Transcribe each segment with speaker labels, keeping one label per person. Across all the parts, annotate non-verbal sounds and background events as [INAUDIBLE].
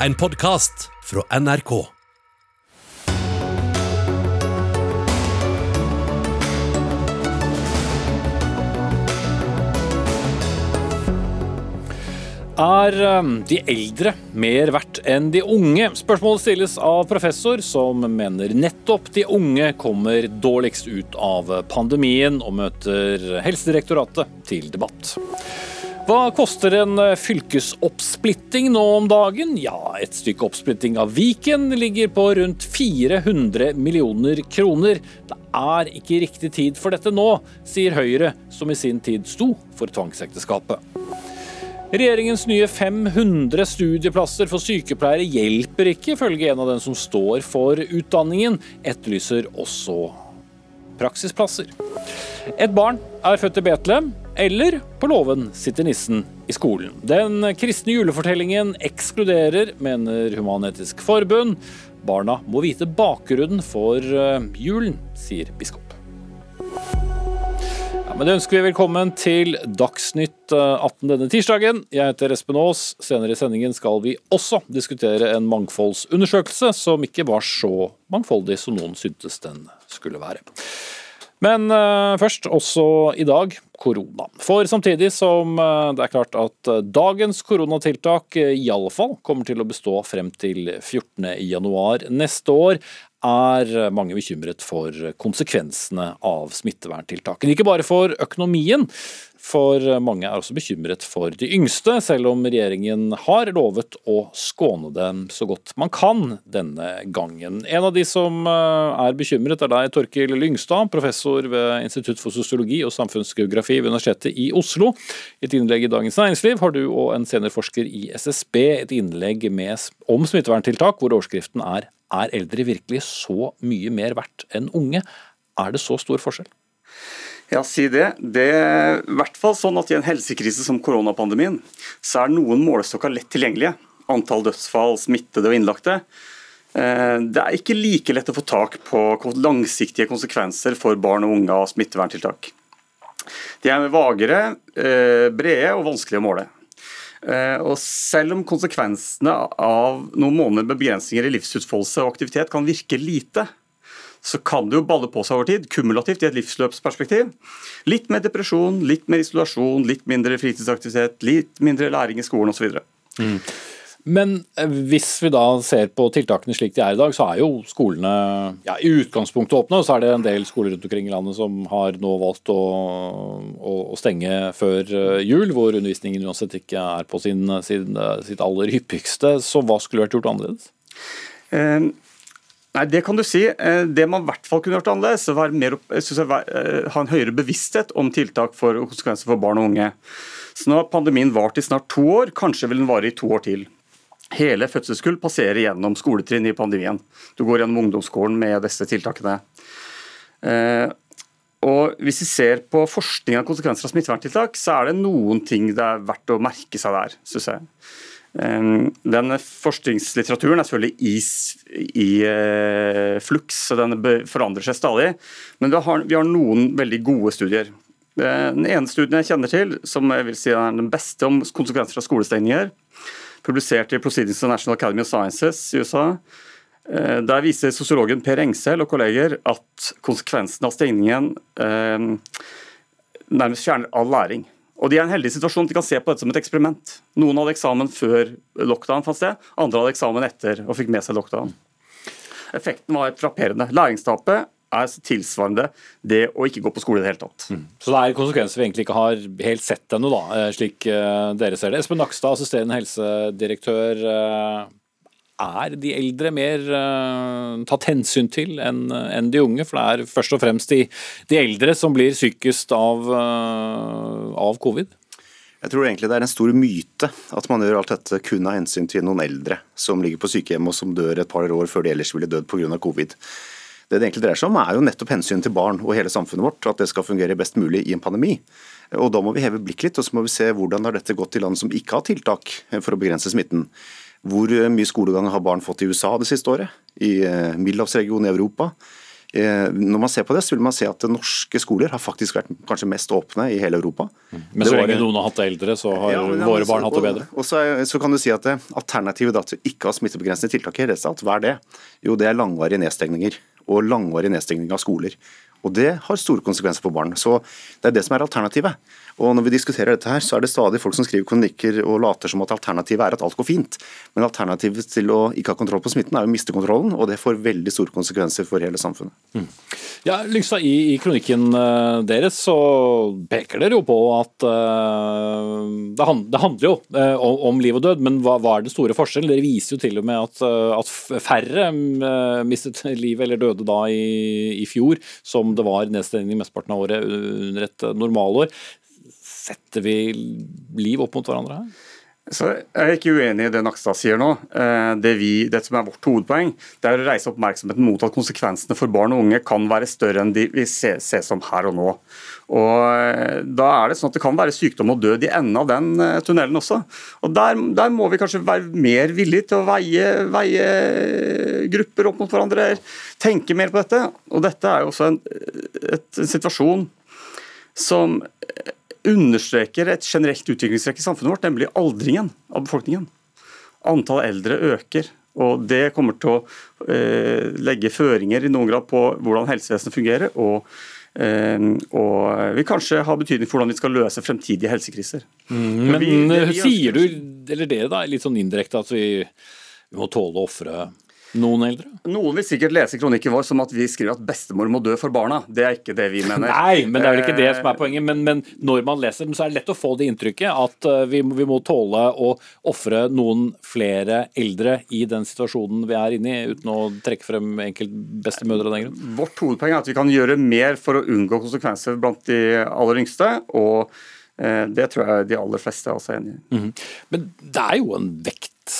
Speaker 1: En podkast fra NRK.
Speaker 2: Er um, de eldre mer verdt enn de unge? Spørsmålet stilles av professor som mener nettopp de unge kommer dårligst ut av pandemien, og møter Helsedirektoratet til debatt. Hva koster en fylkesoppsplitting nå om dagen? Ja, et stykke oppsplitting av Viken ligger på rundt 400 millioner kroner. Det er ikke riktig tid for dette nå, sier Høyre, som i sin tid sto for tvangsekteskapet. Regjeringens nye 500 studieplasser for sykepleiere hjelper ikke, ifølge en av dem som står for utdanningen, etterlyser også praksisplasser. Et barn er født i Betlehem, eller på låven sitter nissen i skolen. Den kristne julefortellingen ekskluderer, mener Human-Etisk Forbund. Barna må vite bakgrunnen for eh, julen, sier biskop. Men det ønsker vi velkommen til Dagsnytt 18 eh, denne tirsdagen. Jeg heter Espen Aas. Senere i sendingen skal vi også diskutere en mangfoldsundersøkelse som ikke var så mangfoldig som noen syntes den skulle være. Men uh, først, også i dag, korona. For samtidig som uh, det er klart at dagens koronatiltak i alle fall kommer til å bestå frem til 14.1 neste år, er mange bekymret for konsekvensene av smitteverntiltakene. Ikke bare for økonomien, for mange er også bekymret for de yngste, selv om regjeringen har lovet å skåne dem så godt man kan denne gangen. En av de som er bekymret er deg, Torkil Lyngstad, professor ved Institutt for sosiologi og samfunnsgeografi ved Universitetet i Oslo. I et innlegg i Dagens Næringsliv har du og en seniorforsker i SSB et innlegg med, om smitteverntiltak, hvor overskriften er er eldre virkelig så mye mer verdt enn unge? Er det så stor forskjell?
Speaker 3: Ja, si det. Det er i hvert fall sånn at i en helsekrise som koronapandemien, så er noen målestokker lett tilgjengelige. Antall dødsfall, smittede og innlagte. Eh, det er ikke like lett å få tak på langsiktige konsekvenser for barn og unge av smitteverntiltak. De er vagere, eh, brede og vanskelige å måle. Eh, og selv om konsekvensene av noen måneder med begrensninger i livsutfoldelse og aktivitet kan virke lite, så kan det jo balle på seg over tid, kumulativt i et livsløpsperspektiv. Litt mer depresjon, litt mer isolasjon, litt mindre fritidsaktivitet, litt mindre læring i skolen osv. Mm.
Speaker 2: Men eh, hvis vi da ser på tiltakene slik de er i dag, så er jo skolene ja, i utgangspunktet åpne. Og så er det en del skoler rundt omkring i landet som har nå valgt å, å, å stenge før eh, jul, hvor undervisningen uansett ikke er på sin, sin, sitt aller hyppigste. Så hva skulle vært gjort annerledes?
Speaker 3: Um nei, Det kan du si. Eh, det man i hvert fall kunne gjort annerledes, var mer, jeg, ha en høyere bevissthet om tiltak for konsekvenser for barn og unge. Så nå har pandemien vart i snart to år, kanskje vil den vare i to år til. Hele fødselskull passerer gjennom skoletrinn i pandemien. Du går gjennom ungdomsskolen med disse tiltakene. Eh, og Hvis vi ser på forskning av konsekvenser av smitteverntiltak, så er det noen ting det er verdt å merke seg der, synes jeg. Eh, den forskningslitteraturen er selvfølgelig i, i eh, fluks, så den forandrer seg stadig. Men vi har, vi har noen veldig gode studier. Den ene studien jeg kjenner til, som jeg vil si er den beste om konsekvenser av skolestengninger, publisert i Proceedings of National Academy of Sciences i USA. Eh, der viser sosiologen Per Engsel og kolleger at konsekvensen av stengningen eh, nærmest fjerner all læring. Og De er i en heldig situasjon at de kan se på dette som et eksperiment. Noen hadde eksamen før lockdown fant sted, andre hadde eksamen etter og fikk med seg lockdown. Effekten var frapperende. Læringstapet er tilsvarende det å ikke gå på skole i det hele tatt. Mm.
Speaker 2: Så det er konsekvenser vi egentlig ikke har helt sett ennå, da, eh, slik eh, dere ser det. Espen Nakstad, assisterende helsedirektør. Eh, er de eldre mer tatt hensyn til enn en de unge? For det er først og fremst de, de eldre som blir sykest av, av covid?
Speaker 4: Jeg tror egentlig det er en stor myte at man gjør alt dette kun av hensyn til noen eldre som ligger på sykehjem og som dør et par år før de ellers ville dødd pga. covid. Det det egentlig dreier seg om, er jo nettopp hensynet til barn og hele samfunnet vårt. At det skal fungere best mulig i en pandemi. Og Da må vi heve blikket litt og så må vi se hvordan har dette gått i land som ikke har tiltak for å begrense smitten. Hvor mye skolegang har barn fått i USA det siste året? I eh, middelhavsregionen i Europa? Eh, når man ser på det, så vil man se at norske skoler har faktisk vært kanskje mest åpne i hele Europa.
Speaker 2: Men så lenge noen har hatt det eldre, så har
Speaker 4: Ja, men-
Speaker 2: våre barn hatt det bedre.
Speaker 4: Og så, er- så kan du si at Alternativet da, til ikke å ha smittebegrensende tiltak, i hele tatt, hva er det? Jo, det er langvarige nedstengninger. Og langvarig nedstengning av skoler. Og Det har store konsekvenser for barn. Så Det er det som er alternativet. Og Når vi diskuterer dette, her, så er det stadig folk som skriver kronikker og later som at alternativet er at alt går fint. Men alternativet til å ikke ha kontroll på smitten er å miste kontrollen, og det får veldig store konsekvenser for hele samfunnet.
Speaker 2: Ja, Lyngstad, i, I kronikken eh, deres så peker dere jo på at uh, det, hand, det handler jo uh, om, om liv og død, men hva, hva er den store forskjellen? Dere viser jo til og med at, uh, at færre mistet livet eller døde da i, i fjor, som det var nedstengning mesteparten av året under et normalår. Setter vi liv opp mot hverandre her?
Speaker 3: Så jeg er ikke uenig i det Nakstad sier nå. Eh, Det, vi, det som er vårt hovedpoeng, det er å reise oppmerksomheten mot at konsekvensene for barn og unge kan være større enn de vi ser, som her og nå. Og eh, Da er det sånn at det kan være sykdom og død i enden av den eh, tunnelen også. Og Der, der må vi kanskje være mer villige til å veie, veie grupper opp mot hverandre, tenke mer på dette. Og dette er jo også en, et, en situasjon som understreker et generelt utviklingstrekk i samfunnet vårt, nemlig aldringen av befolkningen. Antallet eldre øker, og det kommer til å eh, legge føringer i noen grad på hvordan helsevesenet fungerer, og, eh, og vil kanskje ha betydning for hvordan vi skal løse fremtidige helsekriser.
Speaker 2: Men
Speaker 3: vi- det
Speaker 2: eh,
Speaker 3: vi
Speaker 2: sier du, eller dere da, litt sånn indirekte at vi, vi må tåle å ofre noen eldre?
Speaker 3: Noen vil sikkert lese kronikken vår som at vi skriver at bestemor må dø for barna. Det er ikke det vi mener. [LAUGHS]
Speaker 2: Nei, men det er vel ikke det som er poenget. Men, men når man leser den, så er det lett å få det inntrykket at eh, vi, vi må tåle å ofre noen flere eldre i den situasjonen vi er inne i, uten å trekke frem enkeltbestemødre av den grunn.
Speaker 3: Vårt hovedpoeng er at vi kan gjøre mer for å unngå konsekvenser blant de aller yngste. og eh, det tror jeg de aller fleste er også enig i.
Speaker 2: Men det er jo en vekt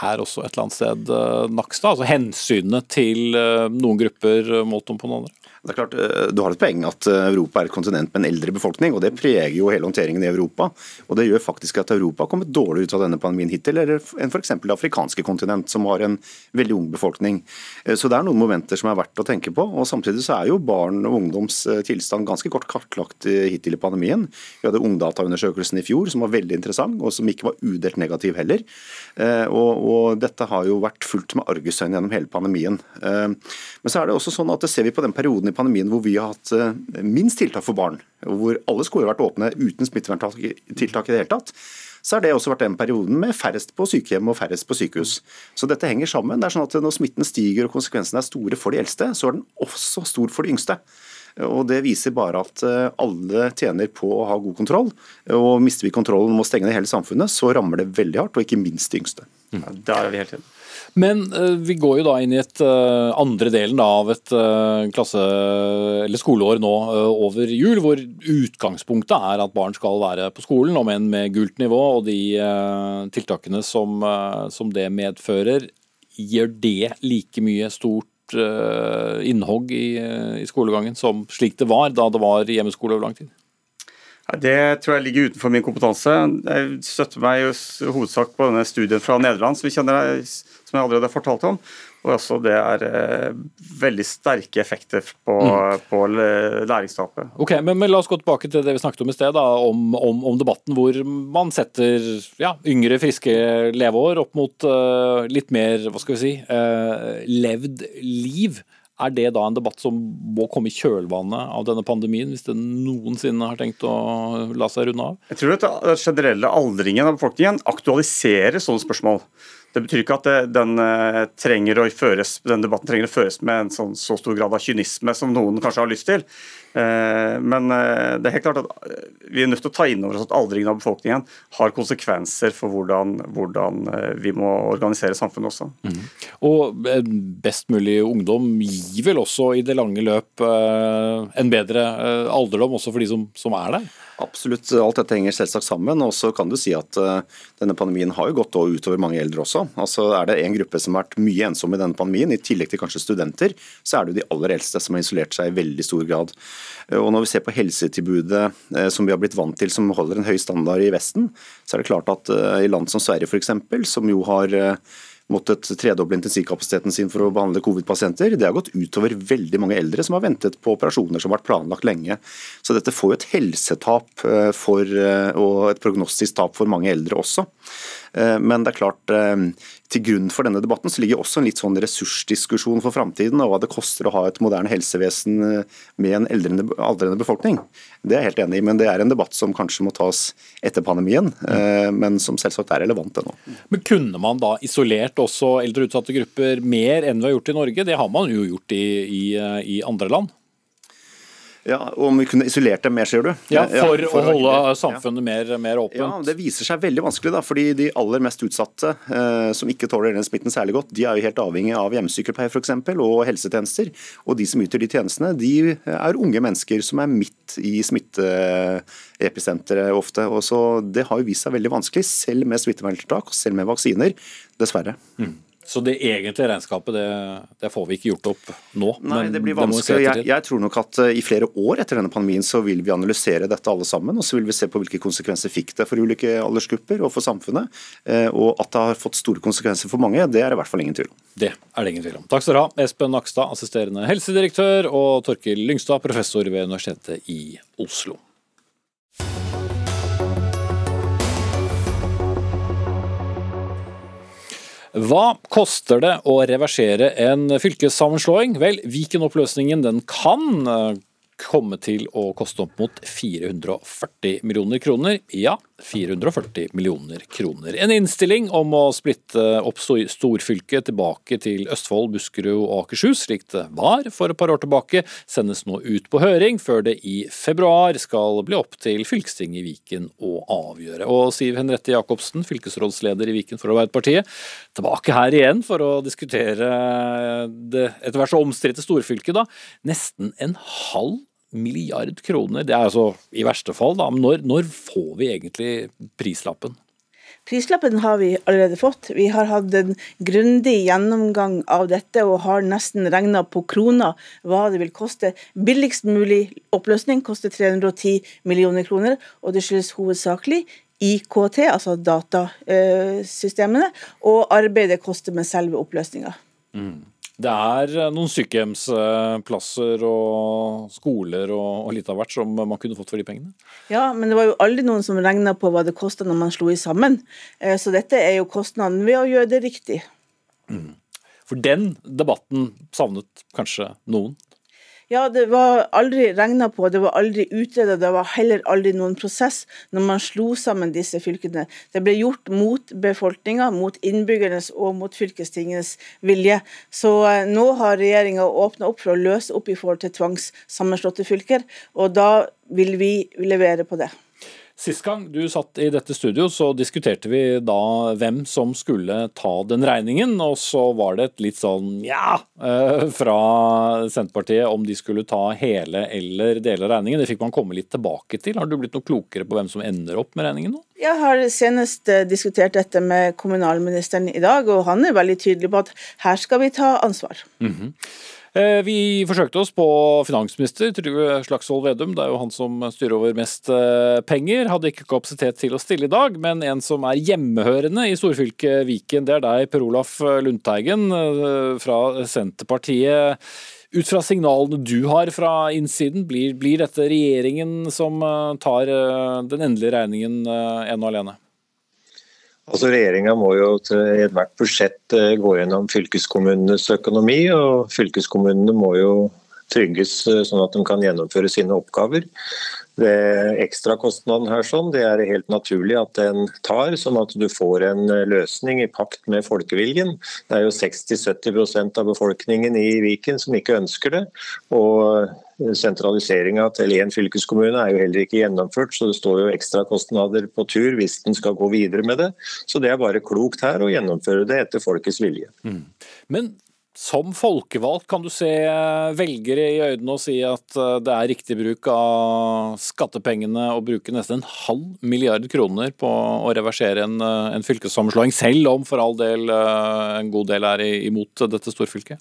Speaker 2: her også et eller annet sted, eh, Nakstad. Altså hensynet til eh, noen grupper målt om på noen andre.
Speaker 4: Det er klart, eh, Du har et poeng at eh, Europa er et kontinent med en eldre befolkning, og det preger jo hele håndteringen i Europa. Og Det gjør faktisk at Europa har kommet dårligere ut av denne pandemien hittil enn f.eks. det afrikanske kontinent, som har en veldig ung befolkning. Eh, Så det er noen momenter som er verdt å tenke på. og Samtidig så er jo barn og ungdoms tilstand ganske kort kartlagt hittil i pandemien. Vi hadde Ungdataundersøkelsen i fjor som var veldig interessant, og som ikke var udelt negativ heller. Og, og dette har jo vært fulgt med argusøyne gjennom hele pandemien. Men så er det også sånn at det ser vi på den perioden i pandemien hvor vi har hatt eh, minst tiltak for barn, og hvor alle skoler har vært åpne uten smitteverntiltak i det hele tatt, så har det også vært den perioden med færrest på sykehjem og færrest på sykehus. Så dette henger sammen. Det er sånn at Når smitten stiger og konsekvensene er store for de eldste, så er den også stor for de yngste. Og Det viser bare at eh, alle tjener på å ha god kontroll. Og Mister vi kontrollen med å stenge ned hele samfunnet, så rammer det veldig hardt, og ikke minst de yngste.
Speaker 3: Da er vi helt enige.
Speaker 2: Men eh, vi går jo da inn i et eh, andre delen av et eh, klasse- eller skoleår nå over jul, hvor utgangspunktet er at barn skal være på skolen, om enn med gult nivå, og de tiltakene som, som det medfører. Gjør det like mye stort innhogg i, i skolegangen som slik det var da det var hjemmeskole over lang tid?
Speaker 3: Det tror jeg ligger utenfor min kompetanse. Jeg støtter meg jo hovedsak på denne studien fra Nederland som vi kjenner, som jeg allerede har fortalt om. Og også det er eh, veldig sterke effekter på, på læringstapet.
Speaker 2: Ok, men, men La oss gå tilbake til det vi snakket om i sted, da, om, om, om debatten hvor man setter ja, yngre, friske leveår opp mot uh, litt mer hva skal vi si, uh, levd liv. Er det da en debatt som må komme i kjølvannet av denne pandemien, hvis den noensinne har tenkt å la seg runde av?
Speaker 3: Jeg tror at den generelle aldringen av befolkningen aktualiserer sånne spørsmål. Det betyr ikke at den, eh, føres, den debatten trenger å føres med en sånn, så stor grad av kynisme som noen kanskje har lyst til. Eh, Men eh, det er helt klart at vi er nødt til å ta inn over oss at aldringen av befolkningen har konsekvenser for hvordan, hvordan vi må organisere samfunnet også.
Speaker 2: Og en best mulig ungdom gir vel også i det lange løp en bedre alderdom, også for de som, som er der?
Speaker 4: Absolutt, alt dette henger selvsagt sammen. Og så kan du si at eh, denne pandemien har jo gått utover mange eldre også. Altså Er det en gruppe som har vært mye ensomme i denne pandemien, i tillegg til kanskje studenter, så er det jo de aller eldste som har isolert seg i veldig stor grad. Eh, Og når vi ser på helsetilbudet eh, som vi har blitt vant til, som holder en høy standard i Vesten, så er det klart at eh, i land som Sverige f.eks., som jo har eh, måttet tredoble intensivkapasiteten sin for å behandle covid-pasienter. Det har gått utover veldig mange eldre som har ventet på operasjoner som har vært planlagt lenge. Så dette får jo et helsetap eh, for, eh, og et prognostisk tap for mange eldre også. Eh, men det er klart, til grunn for denne debatten så ligger også en litt sånn ressursdiskusjon for framtiden, og hva det koster å ha et moderne helsevesen med en eldrende, aldrende befolkning. Det er jeg helt enig i, men det er en debatt som kanskje må tas etter pandemien, men som selvsagt er relevant ennå.
Speaker 2: Men kunne man da isolert også eldre utsatte grupper mer enn vi har gjort i Norge? Det har man jo gjort i, i, i andre land.
Speaker 4: Ja, Om vi kunne isolert dem mer, sier du?
Speaker 2: Ja, For, ja, for å holde å, samfunnet mer, mer, åpent?
Speaker 4: Ja, Det viser seg veldig vanskelig, da, fordi de aller mest utsatte, eh, som ikke tåler den smitten særlig godt, de er jo helt avhengig av hjemmesykepleie f.eks. og helsetjenester. Og de som yter de tjenestene, de er unge mennesker som er midt i smitteepisenteret ofte. Og så Det har jo vist seg veldig vanskelig, selv med smitteverntiltak og selv med vaksiner. Dessverre. Mm.
Speaker 2: Så det egentlige regnskapet det, det, får vi ikke gjort opp nå?
Speaker 4: Nei, det blir vanskelig. Jeg, jeg, tror nok at uh, i flere år etter denne pandemien så vil vi analysere dette alle sammen. Og så vil vi se på hvilke konsekvenser fikk det for ulike aldersgrupper og for samfunnet. Uh, og at det har fått store konsekvenser for mange, det er det i hvert fall ingen tvil om.
Speaker 2: Det er det ingen tvil om. Takk skal dere ha, Espen Nakstad, assisterende helsedirektør, og Torkil Lyngstad, professor ved Universitetet i Oslo. Hva koster det å reversere en fylkessammenslåing? Vel, Viken-oppløsningen den kan eh, komme til å koste opp mot 440 millioner kroner. Ja, 440 millioner kroner. En innstilling om å splitte opp storfylket tilbake til Østfold, Buskerud og Akershus, slik det var for et par år tilbake, sendes nå ut på høring, før det i februar skal bli opp til fylkestinget i Viken å avgjøre. Og Siv Henriette Jacobsen, fylkesrådsleder i Viken for Arbeiderpartiet, tilbake her igjen for å diskutere det etter hvert så omstridte storfylket. da. Nesten en halv milliard kroner. Det er altså i verste fall, da. Men når, når får vi egentlig prislappen?
Speaker 5: Prislappen har vi allerede fått. Vi har hatt en grundig gjennomgang av dette og har nesten regna på kroner hva det vil koste. Billigst mulig oppløsning koster 310 millioner kroner, og det skyldes hovedsakelig IKT, altså datasystemene, og arbeidet koster med selve oppløsninga. Mm.
Speaker 2: Det er eh, noen sykehjemsplasser og skoler og, litt av hvert som man kunne fått for de pengene?
Speaker 5: Ja, men det var jo aldri noen som regna på hva det kosta når man slo i sammen. Eh, så dette er jo kostnaden ved å gjøre det riktig.
Speaker 2: Mm. For den debatten savnet kanskje noen?
Speaker 5: Ja, det var aldri regna på, det var aldri utreda, det var heller aldri noen prosess når man slo sammen disse fylkene. Det ble gjort mot befolkninga, mot innbyggernes og mot fylkestingenes vilje. Så eh, nå har regjeringa åpna opp for å løse opp i forhold til tvangssammenslåtte fylker, og da vil vi levere på det.
Speaker 2: Sist gang du satt i dette studio, så diskuterte vi da hvem som skulle ta den regningen. Og så var det et litt sånn ja eh, fra Senterpartiet om de skulle ta hele eller deler av regningen. Det fikk man komme litt tilbake til. Har du blitt noe klokere på hvem som ender opp med regningen nå?
Speaker 5: Jeg har senest eh, diskutert dette med kommunalministeren i dag, og han er veldig tydelig på at her skal vi ta ansvar. Mm -hmm.
Speaker 2: Eh, vi forsøkte oss på finansminister Trygve Slagsvold Vedum. Det er jo han som styrer over mest eh, penger. Hadde ikke kapasitet til å stille i dag, men en som er hjemmehørende i storfylket Viken, det er deg, Per Olaf Lundteigen eh, fra Senterpartiet. Ut fra signalene du har fra innsiden, blir, blir dette regjeringen som tar den endelige regningen ene og alene?
Speaker 6: Altså Regjeringa må jo til ethvert budsjett eh, gå gjennom fylkeskommunenes økonomi, og fylkeskommunene må jo trygges eh, sånn at de kan gjennomføre sine oppgaver. Det Ekstrakostnaden her sånn, det er helt naturlig at den tar, sånn at du får en eh, løsning i pakt med folkeviljen. Det er jo 60-70% av befolkningen i Viken som ikke ønsker det. og Sentraliseringa til én fylkeskommune er jo heller ikke gjennomført, så det står jo ekstrakostnader på tur hvis den skal gå videre med det. Så det er bare klokt her å gjennomføre det etter folkets vilje. Mm.
Speaker 2: Men som folkevalgt, kan du se velgere i øynene og si at eh, det er riktig bruk av skattepengene å bruke nesten en halv milliard kroner på å reversere en, eh, en fylkessammenslåing, selv om for all del eh, en god del er imot dette storfylket?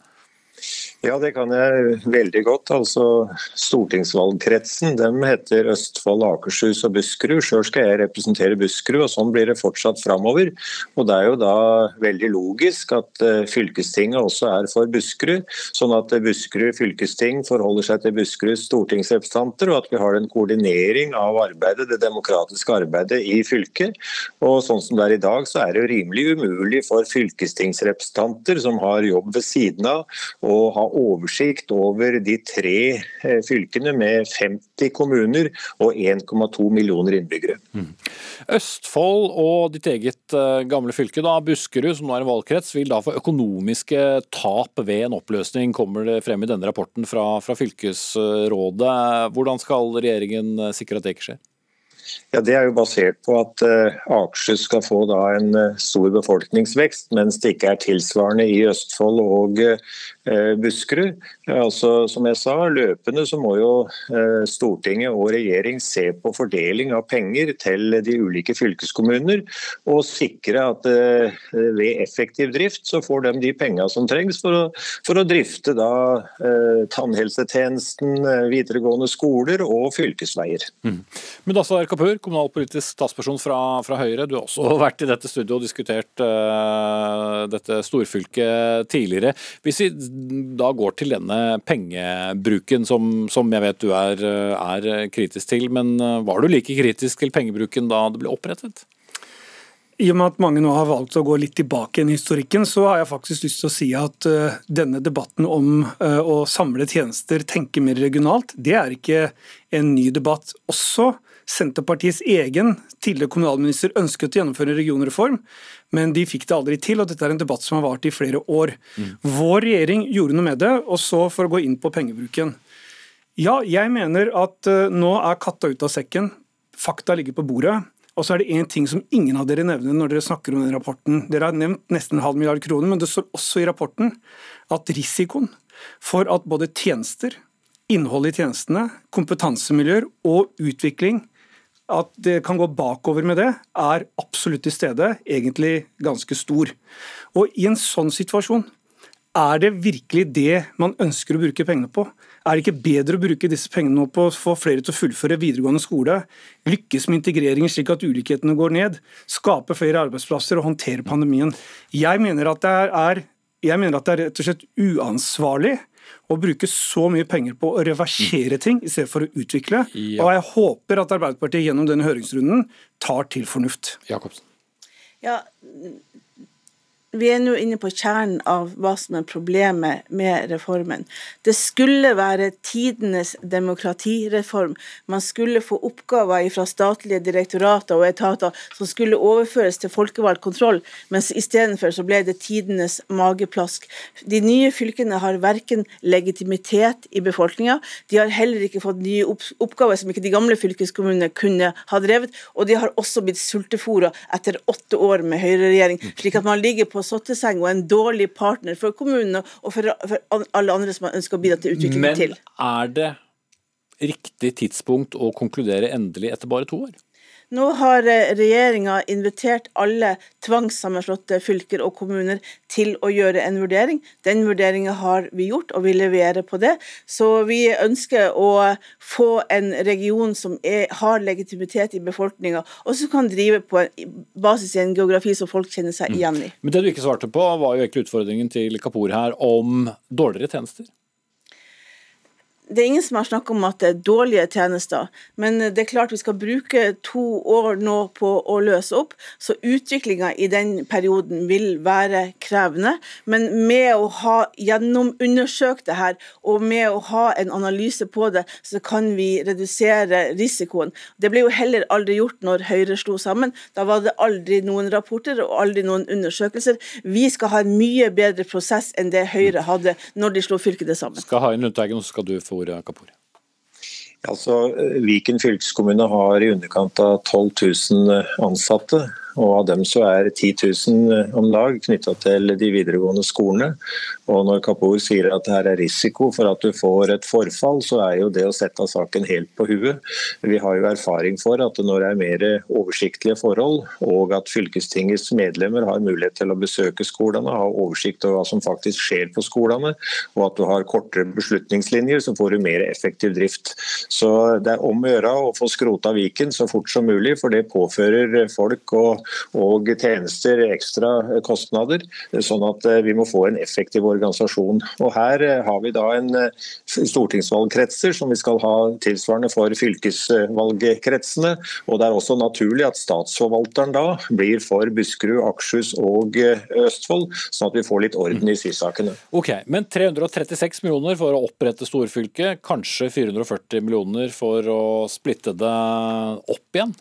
Speaker 6: Ja, det kan jeg veldig godt. Altså, Stortingsvalgkretsen dem heter Østfold, Akershus og Buskerud. Sjøl skal jeg representere Buskerud, og sånn blir det fortsatt framover. Og det er jo da veldig logisk at uh, fylkestinget også er for Buskerud, sånn at Buskerud fylkesting forholder seg til Buskeruds stortingsrepresentanter, og at vi har en koordinering av arbeidet, det demokratiske arbeidet i fylket. Og sånn som det er i dag, så er det jo rimelig umulig for fylkestingsrepresentanter som har jobb ved siden av, å ha oversikt over de tre eh, fylkene med 50 kommuner og 1,2 millioner innbyggere. Mm.
Speaker 2: Østfold og ditt eget eh, gamle fylke, da, Buskerud, som nå er en valgkrets, vil da få økonomiske tap ved en oppløsning, kommer det frem i denne rapporten fra, fra fylkesrådet. Hvordan skal regjeringen eh, sikre at det ikke skjer?
Speaker 6: Ja, Det er jo basert på at uh, Akershus skal få da en uh, stor befolkningsvekst, mens det ikke er tilsvarende i Østfold og uh, Buskerud. Altså, som jeg sa, Løpende så må jo Stortinget og regjering se på fordeling av penger til de ulike fylkeskommuner, og sikre at ved effektiv drift så får de de pengene som trengs for å, for å drifte da tannhelsetjenesten, videregående skoler og fylkesveier. Mm.
Speaker 2: Men da så er Kapur, kommunalpolitisk statsperson fra, fra, Høyre. Du har også [LAUGHS] vært i dette studioet og diskutert uh, dette storfylket tidligere. Hvis vi da går til denne pengebruken, som, som jeg vet du er, er kritisk til. Men uh, var du like kritisk til pengebruken da det ble opprettet?
Speaker 7: I og med at mange nå har valgt å gå litt tilbake i historikken, så har jeg faktisk lyst til å si at uh, denne debatten om å samle tjenester, tenke mer regionalt, det er ikke en ny debatt. Også Senterpartiets egen tidligere kommunalminister ønsket å gjennomføre en regionreform, men de fikk det aldri til. og Dette er en debatt som har vart i flere år. Mm. Vår regjering gjorde noe med det, og så for å gå inn på pengebruken. Ja, jeg mener at uh, nå er katta ut av sekken. Fakta ligger på bordet. Og så er det én ting som ingen av dere nevner når dere snakker om den rapporten. Dere har nevnt nesten en halv milliard kroner, men det står også i rapporten at risikoen for at både tjenester, innhold i tjenestene, kompetansemiljøer og utvikling at det kan gå bakover med det, er absolutt til stede, egentlig ganske stor. Og I en sånn situasjon, er det virkelig det man ønsker å bruke pengene på? Er det ikke bedre å bruke disse pengene på å få flere til å fullføre videregående skole, lykkes med integreringen slik at ulikhetene går ned, skape flere arbeidsplasser og håndtere pandemien? Jeg mener at det er, jeg mener at det er rett og slett uansvarlig å bruke så mye penger på å reversere ting i stedet for å utvikle. Ja. Og jeg håper at Arbeiderpartiet gjennom denne høringsrunden tar til fornuft.
Speaker 2: Jakobsen.
Speaker 5: Ja, vi er nå inne på kjernen av hva som er problemet med reformen. Det skulle være tidenes demokratireform. Man skulle få oppgaver fra statlige direktorater og etater som skulle overføres til folkevalgt kontroll, mens istedenfor så ble det tidenes mageplask. De nye fylkene har verken legitimitet i befolkninga, de har heller ikke fått nye oppgaver som ikke de gamle fylkeskommunene kunne ha drevet, og de har også blitt sultefòra etter åtte år med høyreregjering, slik at man ligger på på sotteseng og en dårlig partner for kommunene og for, for alle andre som ønsker å bidra til utvikling til.
Speaker 2: Men er det riktig tidspunkt å konkludere endelig etter bare to år?
Speaker 5: Nå har eh, regjeringa invitert alle tvangssammenslåtte fylker og kommuner til å gjøre en vurdering. Den vurderinga har vi gjort, og vi leverer på det. Så vi ønsker å få en region som er, har legitimitet i befolkninga, og som kan drive på en, basis i en geografi som folk kjenner seg mm. igjen i.
Speaker 2: Men Det du ikke svarte på, var jo egentlig utfordringen til Kapur her om dårligere tjenester
Speaker 5: det er ingen som har snakket om at det er dårlige tjenester, men det er klart vi skal bruke to år nå på å løse opp, så utviklinga i den perioden vil være krevende. Men med å ha gjennomundersøkt det her, og med å ha en analyse på det, så kan vi redusere risikoen. Det ble jo heller aldri gjort når Høyre slo sammen. Da var det aldri noen rapporter og aldri noen undersøkelser. Vi skal ha en mye bedre prosess enn det Høyre hadde når de slo fylkene sammen.
Speaker 2: Skal ha en Lundteigen, så skal du få ordet, Kapur?
Speaker 6: Altså, Viken fylkeskommune har i underkant av 12 000 ansatte. Og av dem så er 10 000 om dag knytta til de videregående skolene. Og når Kapoor sier at det her er risiko for at du får et forfall, så er jo det å sette saken helt på huet. Vi har jo erfaring for at når det er mer oversiktlige forhold, og at fylkestingets medlemmer har mulighet til å besøke skolene, ha oversikt over hva som faktisk skjer på skolene, og at du har kortere beslutningslinjer, så får du mer effektiv drift. Så det er om å gjøre å få skrota Viken så fort som mulig, for det påfører folk og, og tjenester ekstra kostnader. Sånn at eh, vi må få en effektiv organisasjon. Og Her eh, har vi da en eh, stortingsvalgkretser som vi skal ha tilsvarende for fylkesvalgkretsene. Og Det er også naturlig at statsforvalteren da blir for Buskerud, Akershus og Østfold, sånn at vi får litt orden i sysakene.
Speaker 2: Ok, Men 336 millioner for å opprette storfylket, kanskje 440 millioner for å splitte det opp igjen?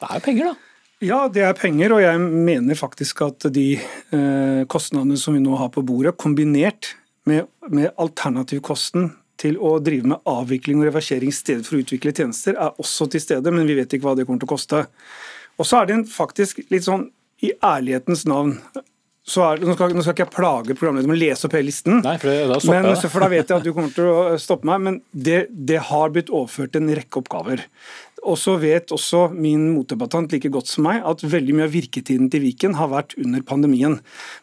Speaker 2: Det er jo penger, da?
Speaker 7: Ja, det er penger, og jeg mener faktisk at de eh, kostnadene som vi nå har på bordet, kombinert med, med alternativkosten til å drive med avvikling og reversering i stedet for å utvikle tjenester, er også til stede, men vi vet ikke hva det kommer til å koste. Og så er det faktisk litt sånn i ærlighetens navn er, nå, skal, nå, skal, ikke jeg plage programlederen med å lese opp hele listen,
Speaker 2: Nei, for, da
Speaker 7: men, for da vet jeg at du kommer til å stoppe meg. Men det, det har blitt overført en rekke oppgaver. Og så vet også min motdebattant like godt som meg at veldig mye av virketiden til Viken har vært under pandemien.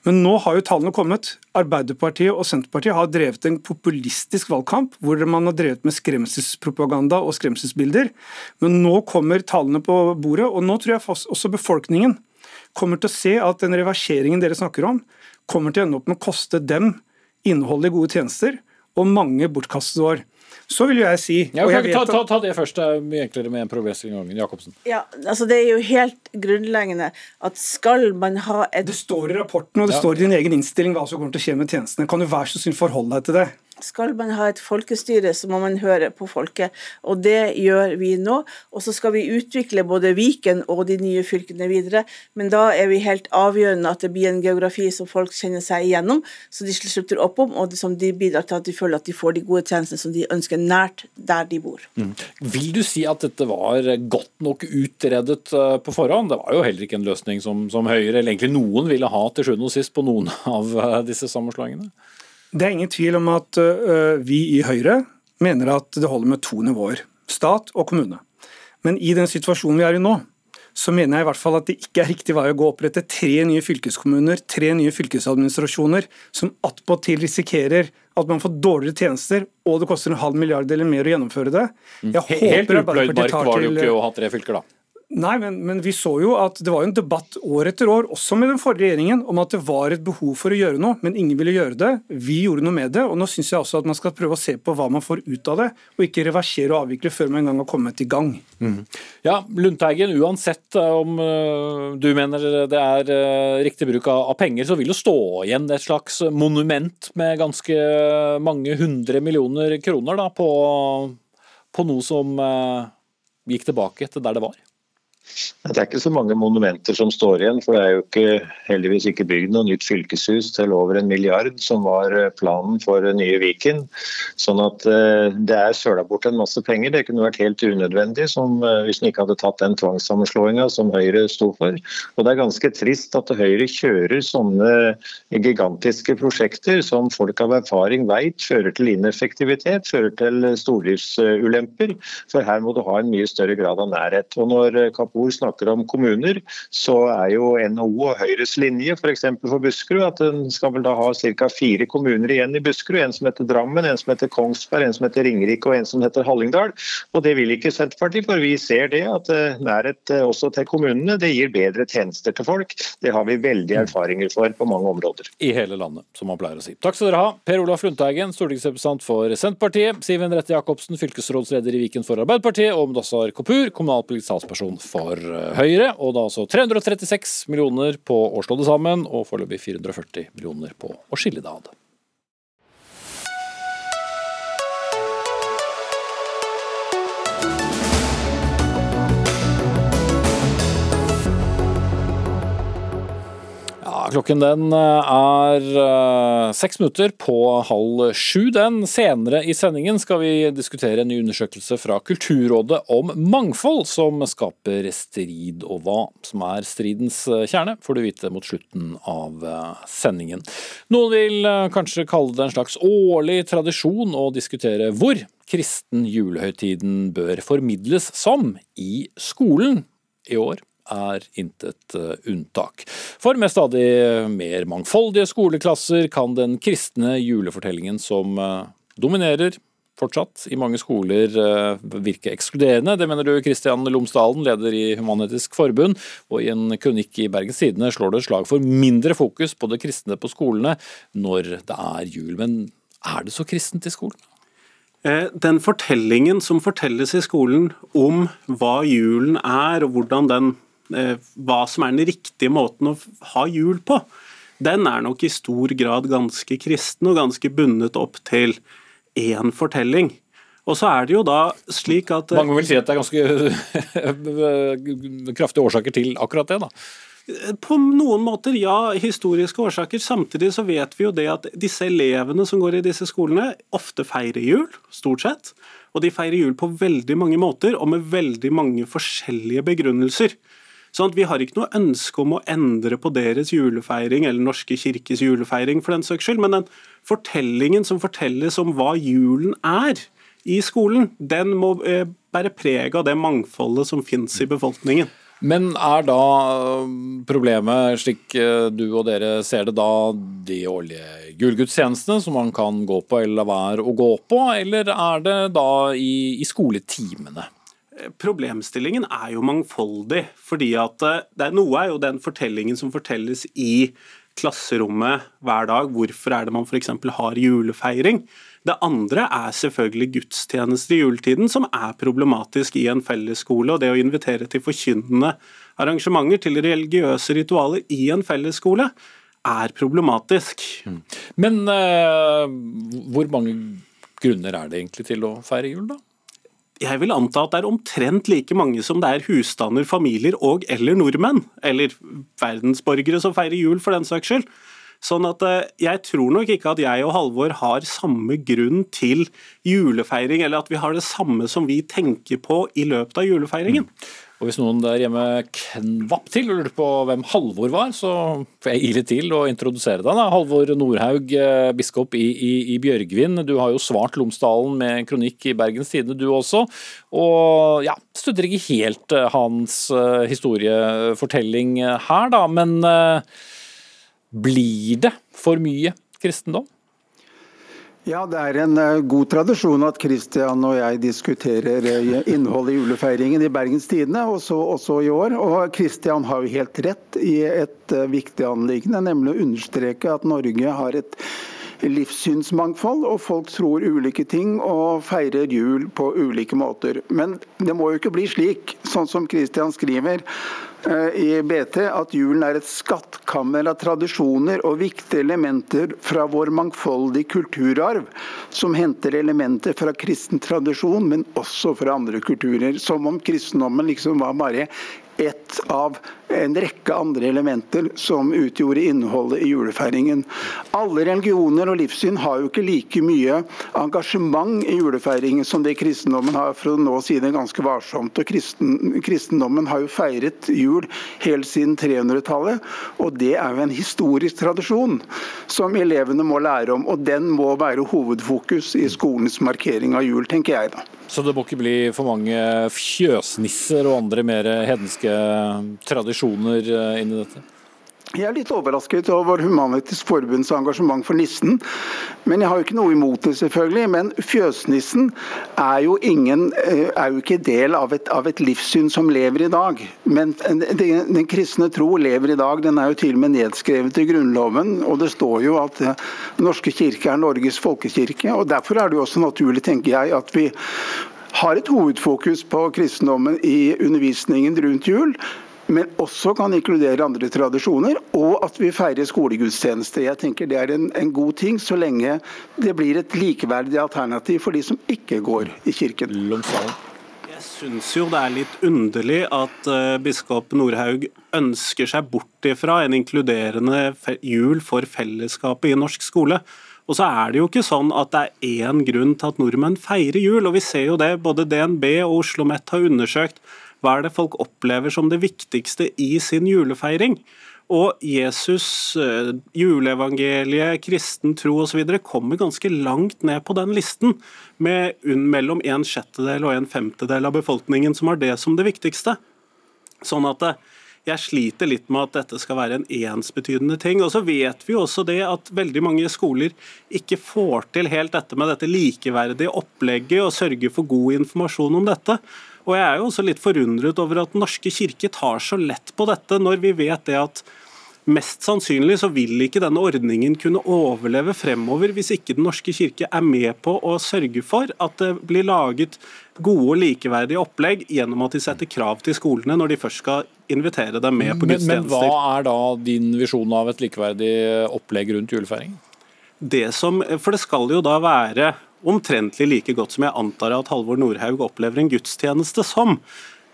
Speaker 7: Men nå har jo tallene kommet. Arbeiderpartiet og Senterpartiet har drevet en populistisk valgkamp hvor man har drevet med skremselspropaganda og skremselsbilder. Men nå kommer tallene på bordet, og nå tror jeg også befolkningen kommer til å se at den reverseringen dere snakker om, kommer til å ende opp med å koste dem innholdet i gode tjenester og mange bortkastede år. Så vil jo jeg si
Speaker 2: ja, jeg ta, ta, ta, det først, det er mye enklere med en progressiv gangen. Jacobsen.
Speaker 5: Ja, altså Det er jo helt grunnleggende at skal man ha et
Speaker 7: Det står i rapporten og det ja. står i din egen innstilling hva som kommer til å skje med tjenestene. Kan du være så snill forholde deg til det?
Speaker 5: Skal man ha et folkestyre, så må man høre på folket. Og det gjør vi nå. Og så skal vi utvikle både Viken og de nye fylkene videre. Men da er vi helt avgjørende at det blir en geografi som folk kjenner seg igjennom, så de slutter opp om, og som de bidrar til at de føler at de får de gode tjenestene som de ønsker nært der de bor. Mm.
Speaker 2: Vil du si at dette var godt nok utredet eh, på forhånd? Det var jo heller ikke en løsning som, som Høyre, eller egentlig noen, ville ha til sjuende og sist på noen av eh, disse sammenslåingene?
Speaker 7: Det er ingen tvil om at vi i Høyre mener at det holder med to nivåer, stat og kommune. Men i den situasjonen vi er i nå, så mener jeg i hvert fall at det ikke er riktig vei å gå å opprette tre nye fylkeskommuner, tre nye fylkesadministrasjoner, som attpåtil risikerer at man får dårligere tjenester, og det koster en halv milliard eller mer å gjennomføre det.
Speaker 2: Jeg Helt upløyd mark var det jo ikke å ha tre fylker, da.
Speaker 7: Nei, men, men, vi så jo at det var en debatt år etter år, også med den forrige regjeringen, om at det var et behov for å gjøre noe, men ingen ville gjøre det. Vi gjorde noe med det, og nå syns jeg også at man skal prøve å se på hva man får ut av det, og ikke reversere og avvikle før man en gang har kommet i gang. Mm.
Speaker 2: Ja, Lundteigen, uansett eh, om uh, du mener det er uh, riktig bruk av, penger, så vil det stå igjen et slags monument med ganske mange hundre millioner kroner da, på, på noe som gikk tilbake til der det var?
Speaker 6: Det er ikke så mange monumenter som står igjen, for det er jo ikke, heldigvis ikke bygd noe nytt fylkeshus til over en milliard, som var eh, planen for nye Viken. Sånn at eh, det er søla bort en masse penger. Det kunne vært helt unødvendig som, eh, hvis en ikke hadde tatt den tvangssammenslåinga som Høyre sto for. Og det er ganske trist at Høyre kjører sånne gigantiske prosjekter som folk av erfaring vet fører til ineffektivitet, fører til stordriftsulemper. For her må du ha en mye større grad av nærhet. Og når Kapur snakker om kommuner, så er jo NHO og Høyres linje f.eks. For, for Buskerud at en skal vel da ha ca. fire kommuner igjen i Buskerud. En som heter Drammen, en som heter Kongsberg, en som heter Ringerike og en som heter Hallingdal. Og det vil ikke Senterpartiet, for vi ser det at eh, nærhet eh, også til kommunene det gir bedre tjenester til folk. Det har vi veldig erfaringer for på mange områder.
Speaker 2: I hele landet, som man pleier å si. Takk skal dere ha. Per Olaf Lundteigen, stortingsrepresentant for Senterpartiet. Siv Henriette Jacobsen, fylkesrådsleder i Viken for Arbeiderpartiet. Og Mudassar Kapur, kommunalpolitisk talsperson for eh, Høyre. Og da altså 336 millioner på å slå det sammen, og foreløpig 440 millioner på å skille det ad. Klokken den eh, er uh, seks minutter på halv sju. Den senere i sendingen skal vi diskutere en ny undersøkelse fra Kulturrådet om mangfold, som skaper strid. Og hva som er stridens eh, kjerne, får du vite mot slutten av sendingen. Noen vil kanskje kalle det en slags årlig tradisjon å diskutere hvor kristen julehøytiden bør formidles som i skolen i år er intet eh, unntak. For med stadig mer mangfoldige skoleklasser kan den kristne julefortellingen som eh, dominerer fortsatt i mange skoler eh, virke ekskluderende. Det mener du, Kristian Lomsdalen, leder i Human-Etisk Forbund. Og i en kronikk i Bergens Tidende slår det slag for mindre fokus på det kristne på skolene når det er jul. Men er det så kristent i skolen?
Speaker 8: Den fortellingen som fortelles i skolen om hva julen er, og hvordan den Eh, hva som er den riktige måten å ha jul på, den er nok i stor grad ganske kristen og ganske bundet opp til én fortelling. Og så er det jo da slik at
Speaker 2: Mange vil si at det er ganske [LAUGHS] kraftige årsaker til akkurat det, da?
Speaker 8: På noen måter, ja. Historiske årsaker. Samtidig så vet vi jo det at disse elevene som går i disse skolene, ofte feirer jul, stort sett. Og de feirer jul på veldig mange måter, og med veldig mange forskjellige begrunnelser. Sånn at Vi har ikke noe ønske om å endre på deres julefeiring eller Norske kirkes julefeiring, for den saks skyld, men den fortellingen som fortelles om hva julen er i skolen, den må eh, bære preg av det mangfoldet som finnes i befolkningen.
Speaker 2: Men er da eh, problemet, slik eh, du og dere ser det, da de årlige julegudstjenestene som man kan gå på eller la være å gå på, eller er det da i, i skoletimene?
Speaker 8: Problemstillingen er jo mangfoldig. fordi at eh, det er Noe er jo den fortellingen som fortelles i klasserommet hver dag. Hvorfor er det man f.eks. har julefeiring? Det andre er selvfølgelig gudstjenester i juletiden, som er problematisk i en fellesskole. Og det å invitere til forkynnende arrangementer, til religiøse ritualer i en fellesskole, er problematisk. Mm.
Speaker 2: Men uh, hvor mange grunner er det egentlig til å feire jul, da?
Speaker 8: Jeg vil anta at det er omtrent like mange som det er husstander, familier og eller nordmenn, eller verdensborgere som feirer jul for den saks skyld. Sånn at eh, Jeg tror nok ikke at jeg og Halvor har samme grunn til julefeiring, eller at vi har det samme som vi tenker på i løpet av julefeiringen. Mm.
Speaker 2: Og Hvis noen der hjemme kvapp til og lurte på hvem Halvor var, så får jeg ile til å introdusere deg. da. Halvor Nordhaug, eh, biskop i, i, i, Bjørgvin. Du har jo svart Lomsdalen med en kronikk i Bergens Tidende, du også. Og ja, støtter ikke helt eh, hans uh, historiefortelling her, da. Men blir det for mye kristendom?
Speaker 9: Ja, Det er en uh, god tradisjon at Kristian og jeg diskuterer uh, innholdet i julefeiringen i Bergens Tidende, også, også, i år. Og Kristian har jo helt rett i et uh, viktig anliggende, nemlig å understreke at Norge har et livssynsmangfold, og folk tror ulike ting og feirer jul på ulike måter. Men det må jo ikke bli slik, sånn som Kristian skriver eh, i BT, at julen er et skattkammer av tradisjoner og viktige elementer fra vår mangfoldige kulturarv, som henter elementer fra kristen tradisjon, men også fra andre kulturer. Som om kristendommen liksom var bare ett av en rekke andre elementer som utgjorde innholdet i julefeiringen. Alle religioner og livssyn har jo ikke like mye engasjement i julefeiringen som det kristendommen har, for å nå si det ganske varsomt. Og kristen, kristendommen har jo feiret jul helt siden 300-tallet, og det er jo en historisk tradisjon som elevene må lære om. Og den må være hovedfokus i skolens markering av jul, tenker jeg da.
Speaker 2: Så det må ikke bli for mange fjøsnisser og andre mer hedenske tradisjoner eh, inn i dette?
Speaker 9: Jeg er litt overrasket over Humanitisk Forbunds engasjement for nissen. Men jeg har jo ikke noe imot det, selvfølgelig. Men fjøsnissen er jo, ingen, eh, er jo ikke del av et, av et, livssyn som lever i dag. Men den, den, kristne tro lever i dag. Den er jo til og med nedskrevet i Grunnloven. Og det står jo at Den Norske kirke er Norges folkekirke. og Derfor er det jo også naturlig, tenker jeg, at vi har et hovedfokus på kristendommen i undervisningen rundt jul men også kan inkludere andre tradisjoner, og at vi feirer skolegudstjeneste. Jeg tenker Det er en, en, god ting, så lenge det blir et likeverdig alternativ for de som ikke går i kirken.
Speaker 8: Jeg Jeg syns jo det er litt underlig at uh, biskop Nordhaug ønsker seg bort ifra en inkluderende jul for fellesskapet i norsk skole. Og så er det jo ikke sånn at det er én grunn til at nordmenn feirer jul. og Vi ser jo det, både DNB og Oslo OsloMet har undersøkt. Hva er det folk opplever som det viktigste i sin julefeiring? Og Jesus, eh, juleevangeliet, kristen tro osv. kommer ganske langt ned på den listen, med mellom en sjettedel og en femtedel av befolkningen som har det som det viktigste. Sånn at eh, jeg sliter litt med at dette skal være en ensbetydende ting. Og så vet vi også det at veldig mange skoler ikke får til helt dette med dette likeverdige opplegget og sørger for god informasjon om dette. Og jeg er jo også litt forundret over at Den norske kirke tar så lett på dette, når vi vet det at Mest sannsynlig så vil ikke denne ordningen kunne overleve fremover hvis ikke Den norske kirke er med på å sørge for at det blir laget gode og likeverdige opplegg gjennom at de setter krav til skolene når de først skal invitere dem med på gudstjenester.
Speaker 2: Men, men hva er da din visjon av et likeverdig opplegg rundt julefeiringen?
Speaker 8: Det som, for det skal jo da være omtrentlig like godt som jeg antar at Halvor Nordhaug opplever en gudstjeneste som.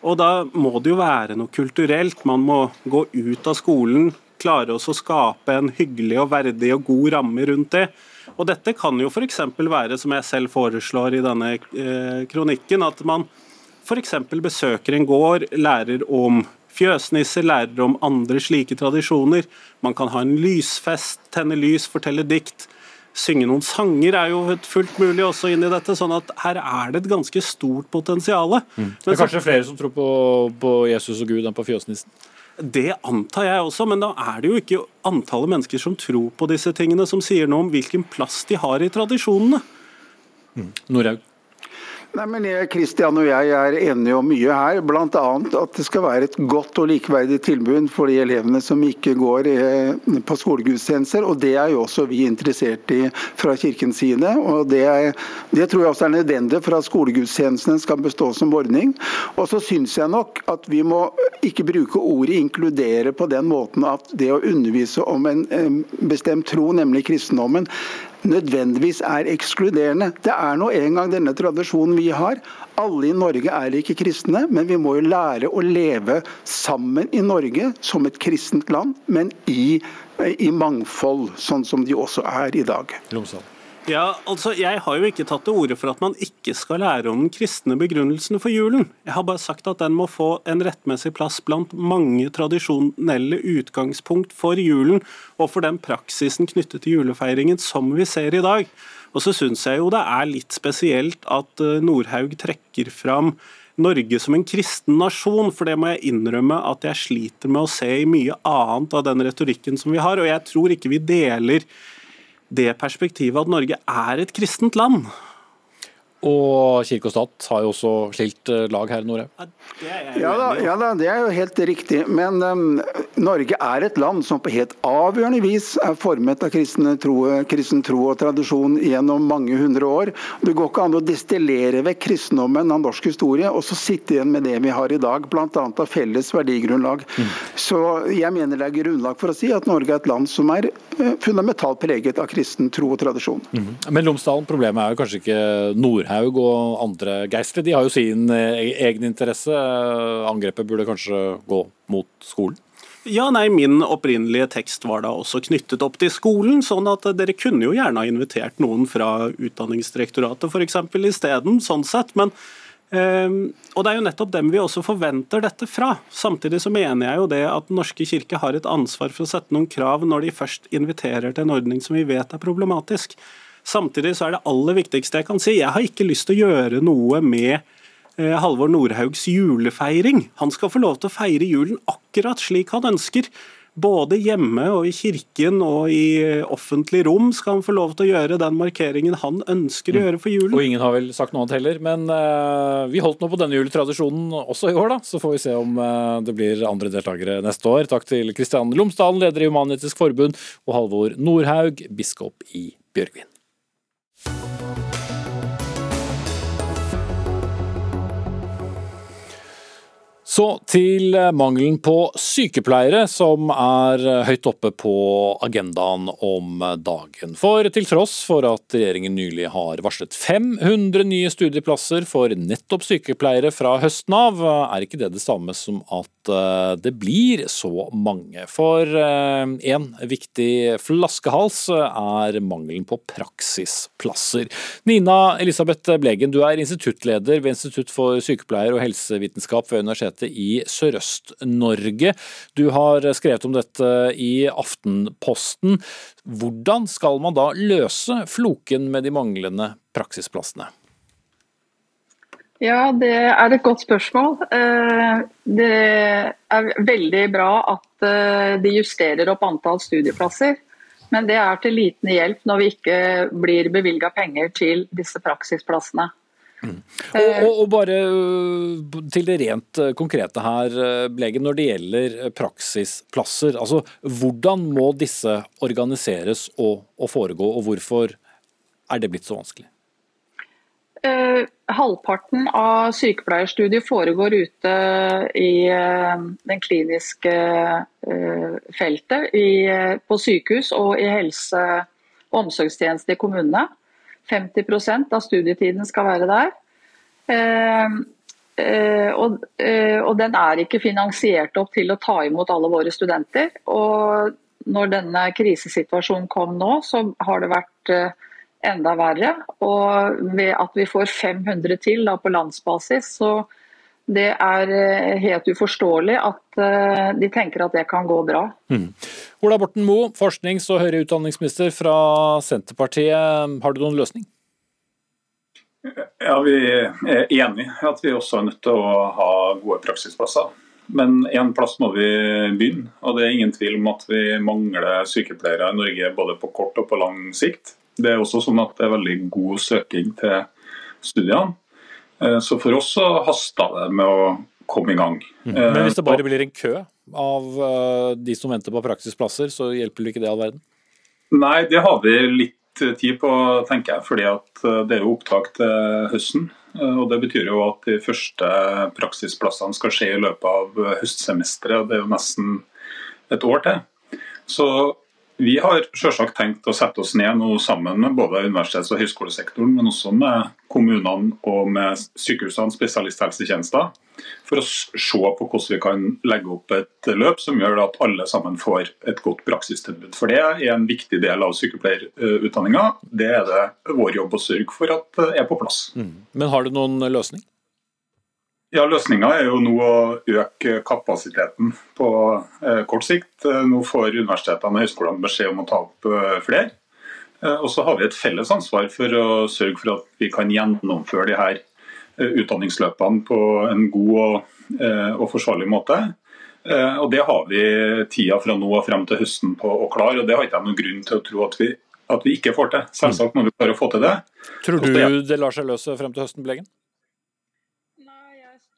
Speaker 8: Og da må det jo være noe kulturelt. Man må gå ut av skolen, klare oss å skape en hyggelig og verdig og god ramme rundt det. Og Dette kan jo f.eks. være, som jeg selv foreslår i denne eh, kronikken, at man f.eks. besøker en gård, lærer om fjøsnisser, lærer om andre slike tradisjoner. Man kan ha en lysfest, tenne lys, fortelle dikt. Synge noen sanger er jo fullt mulig også inn i dette, sånn at her er det et ganske stort potensial.
Speaker 2: Mm. Det er kanskje flere som tror på, på Jesus og Gud enn på fjøsnissen?
Speaker 8: Det antar jeg også, men da er det jo ikke antallet mennesker som tror på disse tingene, som sier noe om hvilken plass de har i tradisjonene.
Speaker 2: Mm. Norhaug?
Speaker 9: Nei, men Kristian og jeg er enige om mye her, bl.a. at det skal være et godt og likeverdig tilbud for de elevene som ikke går eh, på skolegudstjenester. og Det er jo også vi interessert i fra Kirkens side. og Det, er, det tror jeg også er nødvendig for at skolegudstjenestene skal bestå som ordning. Og så syns jeg nok at vi må ikke bruke ordet 'inkludere' på den måten at det å undervise om en bestemt tro, nemlig kristendommen, nødvendigvis er ekskluderende. Det er nå engang denne tradisjonen vi har. Alle i Norge er ikke kristne, men vi må jo lære å leve sammen i Norge som et kristent land, men i, i mangfold, sånn som de også er i dag.
Speaker 2: Lomsdal.
Speaker 8: Ja, altså, Jeg har jo ikke tatt til orde for at man ikke skal lære om den kristne begrunnelsen for julen. Jeg har bare sagt at den må få en rettmessig plass blant mange tradisjonelle utgangspunkt for julen, og for den praksisen knyttet til julefeiringen som vi ser i dag. Og så syns jeg jo det er litt spesielt at eh, Nordhaug trekker fram Norge som en kristen nasjon, for det må jeg innrømme at jeg sliter med å se i mye annet av den retorikken som vi har, og jeg tror ikke vi deler det perspektivet at Norge er et kristent land.
Speaker 2: Og kirke og stat har jo også skilt eh, lag her i Norge.
Speaker 9: Ja da, ja da, det er jo helt riktig. Men um, Norge er et land som på helt avgjørende vis er formet av kristen tro, kristen tro og tradisjon gjennom mange hundre år. Det går ikke an å destillere vekk kristendommen av norsk historie og så sitte igjen med det vi har i dag, bl.a. av felles verdigrunnlag. Mm. Så jeg mener det er grunnlag for å si at Norge er et land som er eh, fundamentalt preget av kristen tro og tradisjon.
Speaker 2: Mm. Men Lomsdalen, problemet er jo kanskje ikke Nord Nordhaug og andre geistere de har jo sin eh, egen interesse. Angrepet burde kanskje gå mot skolen?
Speaker 8: Ja, nei, Min opprinnelige tekst var da også knyttet opp til skolen, sånn at dere kunne jo gjerne ha invitert noen fra Utdanningsdirektoratet f.eks. isteden, sånn sett. Øh, og det er jo nettopp dem vi også forventer dette fra. Samtidig så mener jeg jo det at Den norske kirke har et ansvar for å sette noen krav når de først inviterer til en ordning som vi vet er problematisk. Samtidig så er det aller viktigste jeg kan si, jeg har ikke lyst til å gjøre noe med eh, Halvor Nordhaugs julefeiring. Han skal få lov til å feire julen akkurat slik han ønsker. Både hjemme og i kirken og i eh, offentlig rom skal han få lov til å gjøre den markeringen han ønsker å mm. gjøre for julen.
Speaker 2: Og ingen har vel sagt noe annet heller, men uh, vi holdt nå på denne juletradisjonen også i år, da. Så får vi se om uh, det blir andre deltakere neste år. Takk til Kristian Lomsdalen, leder i Human-Etisk Forbund, og Halvor Nordhaug, biskop i Bjørgvin. Så til eh, mangelen på sykepleiere, som er eh, høyt oppe på agendaen om dagen. For til tross for at regjeringen nylig har varslet 500 nye studieplasser for nettopp sykepleiere fra høsten av, er ikke det det samme som at eh, det blir så mange. For en viktig flaskehals er mangelen på praksisplasser. Nina Elisabeth Blegen, du er instituttleder ved Institutt for sykepleier og helsevitenskap ved universitetet i Sørøst-Norge. Du har skrevet om dette i Aftenposten. Hvordan skal man da løse floken med de manglende praksisplassene?
Speaker 10: Ja, det er et godt spørsmål. Eh, det er veldig bra at eh, de justerer opp antall studieplasser. Men det er til liten hjelp når vi ikke blir bevilga penger til disse praksisplassene.
Speaker 2: Mm. Og, og, og, bare til det rent konkrete her, Blegen. Når det gjelder praksisplasser. altså Hvordan må disse organiseres og, og foregå, og hvorfor er det blitt så vanskelig?
Speaker 10: Eh, halvparten av sykepleierstudiet foregår ute i eh, den kliniske eh, feltet. På sykehus og i helse- og omsorgstjeneste i kommunene. 50% av studietiden skal være der. Og, den er ikke finansiert opp til å ta imot alle våre studenter. Og når denne krisesituasjonen kom nå, så har det vært enda verre. Og ved at vi får 500 til da, på landsbasis, så det er eh, helt uforståelig at eh, de tenker at det kan gå bra. Mm.
Speaker 2: Ola Borten Moe, forsknings- og høyere utdanningsminister fra Senterpartiet. Har du noen løsning?
Speaker 11: Ja, Vi er enig i at vi også er nødt til å ha gode praksisplasser. Men én plass må vi begynne. og Det er ingen tvil om at vi mangler sykepleiere i Norge både på kort og på lang sikt. Det er også sånn at det er veldig god søking til studiene. Eh, så for oss så hasta det med å komme i gang.
Speaker 2: Mm. Men hvis det bare blir en kø av eh, de som venter på praksisplasser, så hjelper det ikke det all verden?
Speaker 11: Nei, det har vi litt tid på, tenker jeg. fordi at det er jo opptak til høsten. og Det betyr jo at de første praksisplassene skal skje i løpet av høstsemesteret. og Det er jo nesten et år til. Så vi har selvsagt tenkt å sette oss ned nå sammen med både universitets- og høyskolesektoren, men også med kommunene og med sykehusene, spesialisthelsetjenester, for å se på hvordan vi kan legge opp et løp som gjør at alle sammen får et godt praksistilbud. For det er en viktig del av sykepleierutdanninga. Det er det vår jobb å sørge for at er på plass. Mm.
Speaker 2: Men har du noen løsning?
Speaker 11: Ja, Løsninga er jo nå å øke kapasiteten på eh, kort sikt. Eh, nå får universitetene og høyskolene beskjed om å ta opp eh, flere. Eh, og så har vi et felles ansvar for å sørge for at vi kan gjennomføre de her utdanningsløpene på en god og, og forsvarlig måte. Og Det har vi tida fra nå og frem til høsten på å klare. og Det har ikke jeg noen grunn til å tro at vi, at vi ikke får til. Selvsagt må vi klare å få til det.
Speaker 2: Tror du det lar seg løse frem til høsten, Blegen?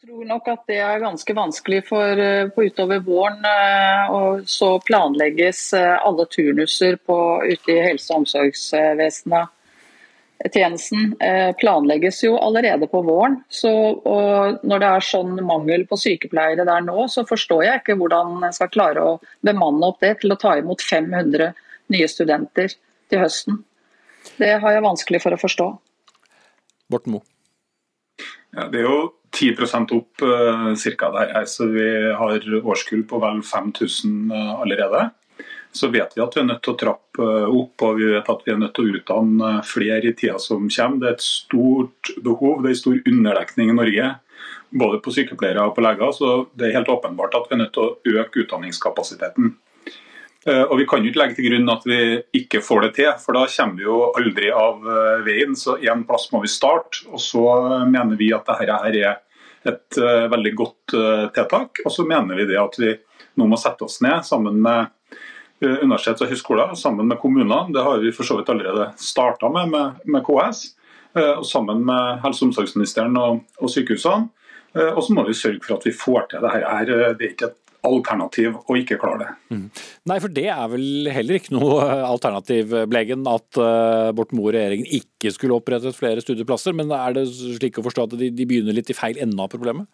Speaker 10: Tror nok at det er ganske vanskelig for eh, på utover våren. Eh, og så planlegges eh, alle turnuser på, ute i helse- og omsorgsvesenet. Tjenesten planlegges jo allerede på våren. Så, når det er sånn mangel på sykepleiere der nå, så forstår jeg ikke hvordan en skal klare å bemanne opp det til å ta imot 500 nye studenter til høsten. Det har jeg vanskelig for å forstå.
Speaker 2: Borten Moe.
Speaker 11: Ja, det er jo 10 opp uh, cirka der så vi har årskull på vel 5000 uh, allerede. Så vet vi at vi er nødt til å trappe uh, opp, og vi vet at vi er nødt til å utdanne flere i tida som kommer. Det er et stort behov, det er en stor underdekning i Norge. Både på sykepleiere og på leger, så det er helt åpenbart at vi er nødt til å øke utdanningskapasiteten. Uh, og Vi kan jo ikke legge til grunn at vi ikke får det til, for da kommer vi jo aldri av uh, veien. Så én plass må vi starte. Og så mener vi at dette her er et veldig godt tiltak. Og så mener vi det at vi nå må sette oss ned sammen med universitets- og høyskoler, sammen med kommunene. Det har vi for så vidt allerede starta med, med, med, KS. og sammen med helse- og omsorgsministeren og, og sykehusene. og så må vi sørge for at vi får til det her. Det er ikke et alternativ å ikke klare det. Mm.
Speaker 2: Nei, for det er vel heller ikke noe alternativ, Blegen, at uh, Borten Moe og regjeringen ikke skulle opprettet flere studieplasser. Men er det slik å forstå at de, de begynner litt i feil ende av problemet?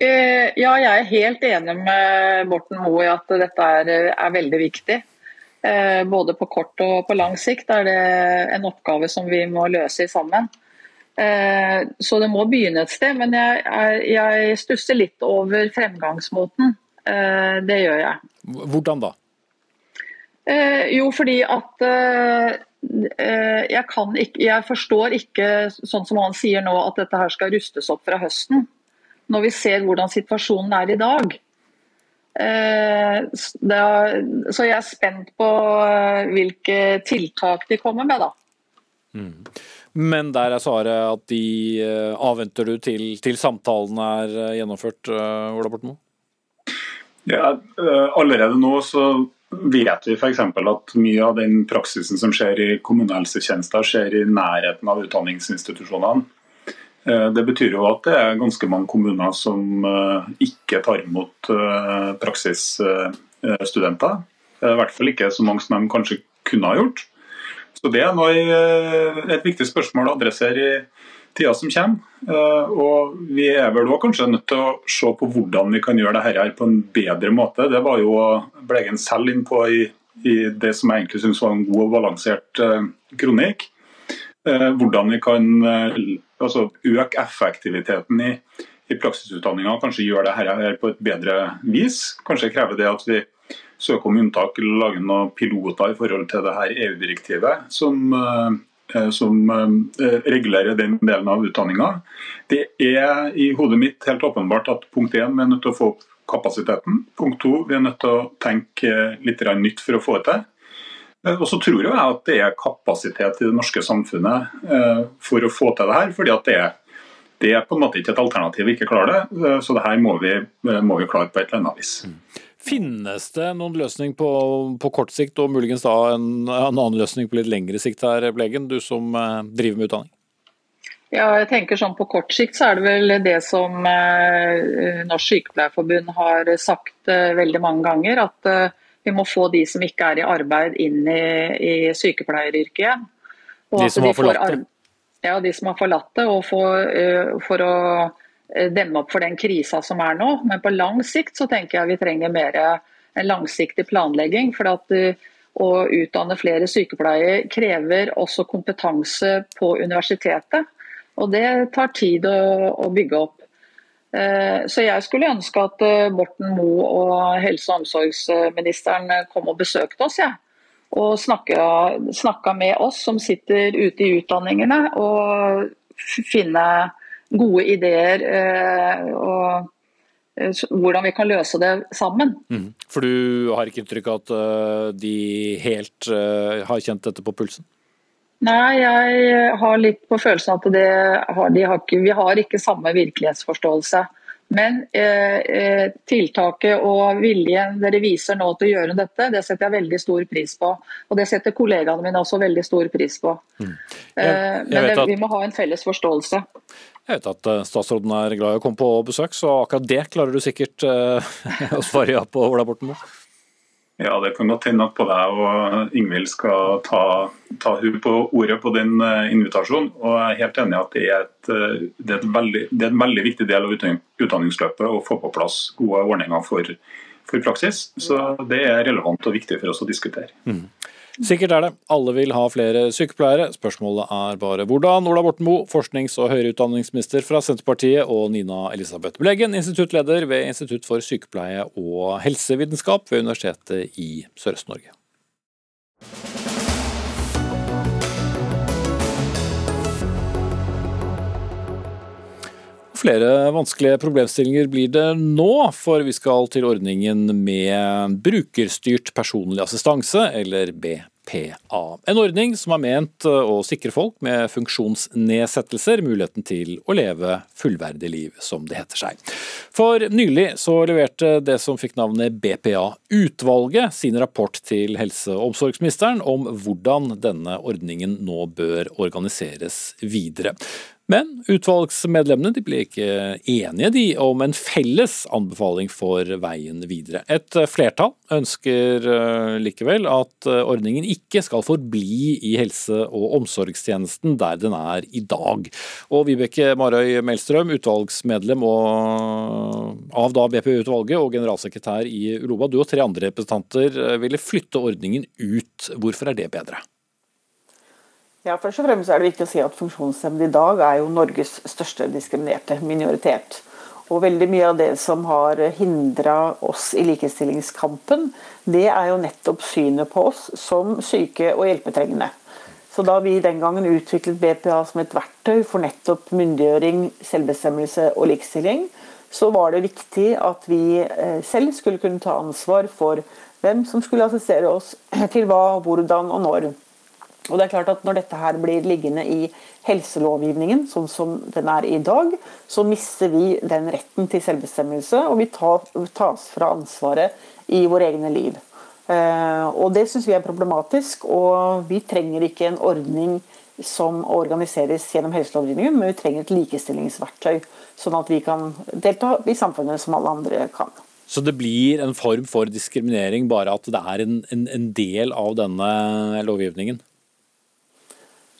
Speaker 10: Eh, ja, jeg er helt enig med Borten Moe i at dette er, er veldig viktig. Eh, både på kort og på lang sikt er det en oppgave som vi må løse sammen. Eh, så det må begynne et sted, men jeg, jeg stusser litt over fremgangsmåten. Det gjør jeg.
Speaker 2: Hvordan da?
Speaker 10: Jo, fordi at jeg, kan ikke, jeg forstår ikke, sånn som han sier nå, at dette her skal rustes opp fra høsten når vi ser hvordan situasjonen er i dag. Eh, så jeg er spent på eh, hvilke tiltak de kommer med, da.
Speaker 2: Mm. Men der er svaret at de eh, avventer du til, til samtalen er gjennomført, Ola Borten?
Speaker 11: Ja, allerede nå så vet vi f.eks. at mye av den praksisen som skjer i kommunehelsetjenester, skjer i nærheten av utdanningsinstitusjonene. Eh, det betyr jo at det er ganske mange kommuner som eh, ikke tar imot eh, praksisstudenter. I hvert fall ikke så mange som de kanskje kunne ha gjort. Så Det er et viktig spørsmål å adressere i tida som kommer. Og Vi er vel òg kanskje nødt til å se på hvordan vi kan gjøre dette her på en bedre måte. Det var jo Blegen selv inn på i, i det som jeg egentlig syns var en god og balansert kronikk. Hvordan vi kan altså øke effektiviteten i, i praksisutdanninga. Kanskje gjøre dette her på et bedre vis. Kanskje krever det at vi søker om unntak eller lage noen piloter i forhold til det her EU-direktivet som, eh, som eh, regulerer den delen av utdanninga. Det er i hodet mitt helt åpenbart at punkt én, vi er nødt til å få opp kapasiteten. Punkt to, vi er nødt til å tenke litt nytt for å få det til. Eh, og så tror jeg at det er kapasitet i det norske samfunnet eh, for å få til det her. fordi det er, det er på en måte ikke et alternativ vi ikke klarer det. Eh, så det her må vi, må vi klare på et eller annet vis.
Speaker 2: Finnes det noen løsning på, på, kort sikt, og muligens da en, en, annen løsning på litt lengre sikt her, Blegen, du som driver med utdanning?
Speaker 10: Ja, jeg tenker sånn På kort sikt så er det vel det som eh, Norsk Sykepleierforbund har sagt eh, veldig mange ganger. at eh, vi må få de som ikke er i arbeid, inn i, i sykepleieryrket
Speaker 2: de som har forlatt det?
Speaker 10: Ja, de som har forlatt det. Og for, for å eh, demme opp for den krisa som er nå. Men på lang sikt så tenker jeg vi trenger mer en langsiktig planlegging. for at uh, å utdanne flere sykepleiere krever også kompetanse på universitetet. Og det tar tid å, å bygge opp. Eh, så jeg skulle ønske at eh, Borten Moe og helse- og omsorgsministeren kom og besøkte oss. Ja. Og snakka, med oss som sitter ute i utdanningene, og finne gode ideer eh, og hvordan vi kan løse det sammen.
Speaker 2: Mm. For du har ikke inntrykk av at de helt har kjent dette på pulsen?
Speaker 10: Nei, jeg har litt på følelsen at har, de har ikke, vi har ikke samme virkelighetsforståelse. Men eh, eh, tiltaket og viljen dere viser nå til å gjøre dette, det setter jeg veldig stor pris på. Og det setter kollegaene mine også veldig stor pris på. Mm. Jeg, jeg eh, men det, at, vi må ha en felles forståelse.
Speaker 2: Jeg vet at eh, statsråden er glad i å komme på besøk, så akkurat det klarer du sikkert eh, [LAUGHS] å svare ja på, Ola Borten Moe.
Speaker 11: Ja, det kan godt hende at både jeg og Ingvild skal ta, ta hun på ordet på den eh, invitasjonen. Og jeg er helt enig i at det er, et, eh, det, er veldig, det er, en veldig viktig del av utdanningsløpet å få på plass gode ordninger for, for praksis. Så det er relevant og viktig for oss å diskutere. Mm.
Speaker 2: Sikkert er det. Alle vil ha flere sykepleiere. Spørsmålet er bare hvordan. Ola Borten Moe, forsknings- og høyere utdanningsminister fra Senterpartiet, og Nina Elisabeth Bleggen, instituttleder ved Institutt for sykepleie og helsevitenskap ved Universitetet i Sørøst-Norge. Flere vanskelige problemstillinger blir det nå, for vi skal til ordningen med brukerstyrt personlig assistanse, eller BPA. En ordning som er ment å sikre folk med funksjonsnedsettelser muligheten til å leve fullverdig liv, som det heter seg. For nylig så leverte det som fikk navnet BPA-utvalget sin rapport til helse- og omsorgsministeren om hvordan denne ordningen nå bør organiseres videre. Men utvalgsmedlemmene ble ikke enige de om en felles anbefaling for veien videre. Et flertall ønsker eh, likevel at eh, ordningen ikke skal forbli i helse- og omsorgstjenesten der den er i dag. Og Vibeke Marøy Melstrøm, utvalgsmedlem av da BPU-utvalget og generalsekretær i Uloba, du og tre andre representanter eh, ville flytte ordningen ut. Hvorfor er det bedre?
Speaker 12: Ja, Først og fremst er det viktig å si at funksjonshemmede i dag er jo Norges største diskriminerte minoritet. Og veldig mye av det som har hindra oss i likestillingskampen, det er jo nettopp synet på oss som syke og hjelpetrengende. Så da vi den gangen utviklet BPA som et verktøy for nettopp myndiggjøring, selvbestemmelse og likestilling, så var det viktig at vi eh, selv skulle kunne ta ansvar for hvem som skulle assistere oss til hva, hvordan og når. Og det er klart at Når dette her blir liggende i helselovgivningen, sånn som den er i dag, så mister vi den retten til selvbestemmelse, og vi tas fra ansvaret i våre egne liv. Eh, og Det syns vi er problematisk, og vi trenger ikke en ordning som organiseres gjennom helselovgivningen, men vi trenger et likestillingsverktøy, sånn at vi kan delta i samfunnet som alle andre kan.
Speaker 2: Så det blir en form for diskriminering bare at det er en, en, en del av denne lovgivningen?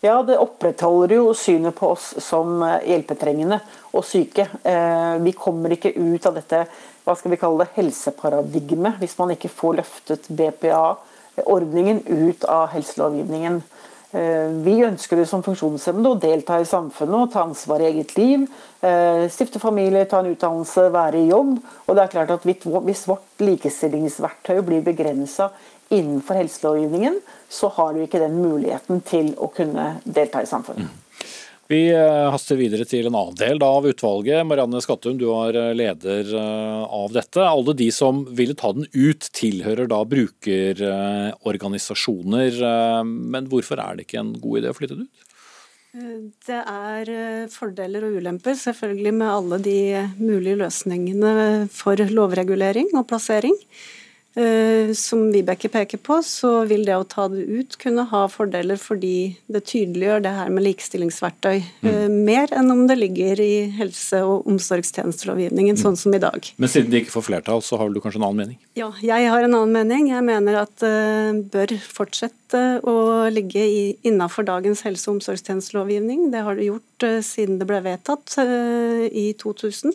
Speaker 12: Ja, det opprettholder jo synet på oss som eh, hjelpetrengende og syke. Eh, vi kommer ikke ut av dette hva skal vi kalle det, helseparadigmet hvis man ikke får løftet BPA-ordningen ut av helselovgivningen. Eh, vi ønsker det som funksjonshemmede å delta i samfunnet og ta ansvar i eget liv. Stifte familie, ta en utdannelse, være i jobb. Og det er klart at Hvis vårt likestillingsverktøy blir begrensa innenfor helselovgivningen, så har du ikke den muligheten til å kunne delta i samfunnet. Mm.
Speaker 2: Vi eh, haster videre til en annen del av utvalget. Marianne Skattum, du er eh, leder eh, av dette. Alle de som ville ta den ut, tilhører da brukerorganisasjoner. Men hvorfor er det ikke en god idé å flytte det ut?
Speaker 13: Det er fordeler og ulemper, selvfølgelig med alle de mulige løsningene for lovregulering og plassering. Eh, som Vibeke peker på, så vil det å ta det ut kunne ha fordeler fordi det tydeliggjør det her med likestillingsverktøy mm. Eh, mer enn om det ligger i helse- og omsorgstjenestelovgivningen, sånn som i dag.
Speaker 2: Men siden det ikke får flertall, så har du kanskje en annen mening?
Speaker 13: Ja, jeg har en annen mening. Jeg mener at det uh, bør fortsette å ligge innafor dagens helse- og omsorgstjenestelovgivning. Det har det gjort siden det ble vedtatt i 2000.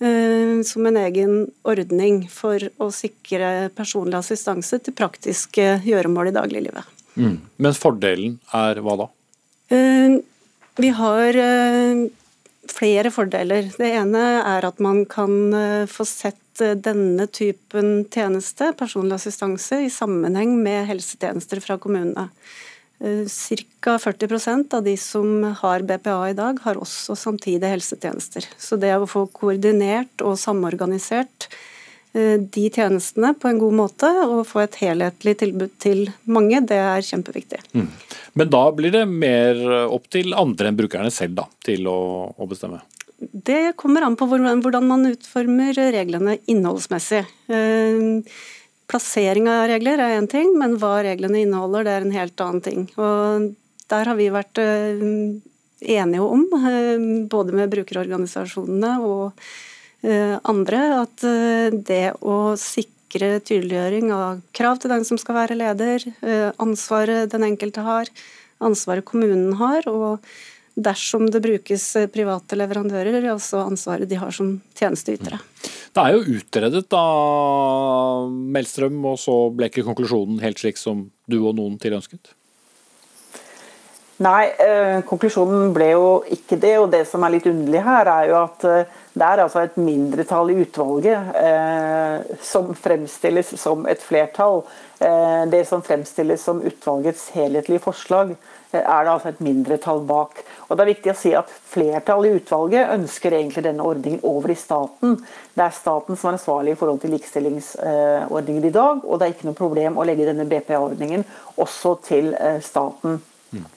Speaker 13: Eh, som en egen ordning for å sikre personlig assistanse til praktiske gjøremål i dagliglivet.
Speaker 2: Mm. Men fordelen er hva da?
Speaker 13: Eh, vi har eh, flere fordeler. Det ene er at man kan få sett denne typen tjeneste, personlig assistanse, i sammenheng med helsetjenester fra kommunene. Ca. 40% av de som har BPA i dag, har også samtidig helsetjenester. Så det å få koordinert og samorganisert eh, de tjenestene på en god måte og få et helhetlig tilbud til mange, det er kjempeviktig. Mm.
Speaker 2: Men da blir det mer opp til andre enn brukerne selv da, til å, å bestemme?
Speaker 13: Det kommer an på hvordan man utformer reglene innholdsmessig. Plassering av regler er én ting, men hva reglene inneholder, det er en helt annen ting. Og der har vi vært eh, enige om, eh, både med brukerorganisasjonene og eh, andre, at det å sikre tydeliggjøring av krav til den som skal være leder, ansvaret den enkelte har, ansvaret kommunen har, og dersom det brukes private leverandører, også ansvaret de har som tjenesteytere.
Speaker 2: Det er jo utredet da, Melstrøm, og så ble ikke konklusjonen helt slik som du og noen til ønsket?
Speaker 12: Nei, eh, konklusjonen ble jo ikke det. Og det som er litt underlig her, er jo at eh, det er altså et mindretall i utvalget eh, som fremstilles som et flertall. Eh, det som fremstilles som utvalgets helhetlige forslag, eh, er det altså et mindretall bak. Og Det er viktig å si at flertallet i utvalget ønsker egentlig denne ordningen over i staten. Det er staten som er ansvarlig i forhold til likestillingsordningen i dag, og det er ikke noe problem å legge denne BPA-ordningen også til eh, staten. Mm.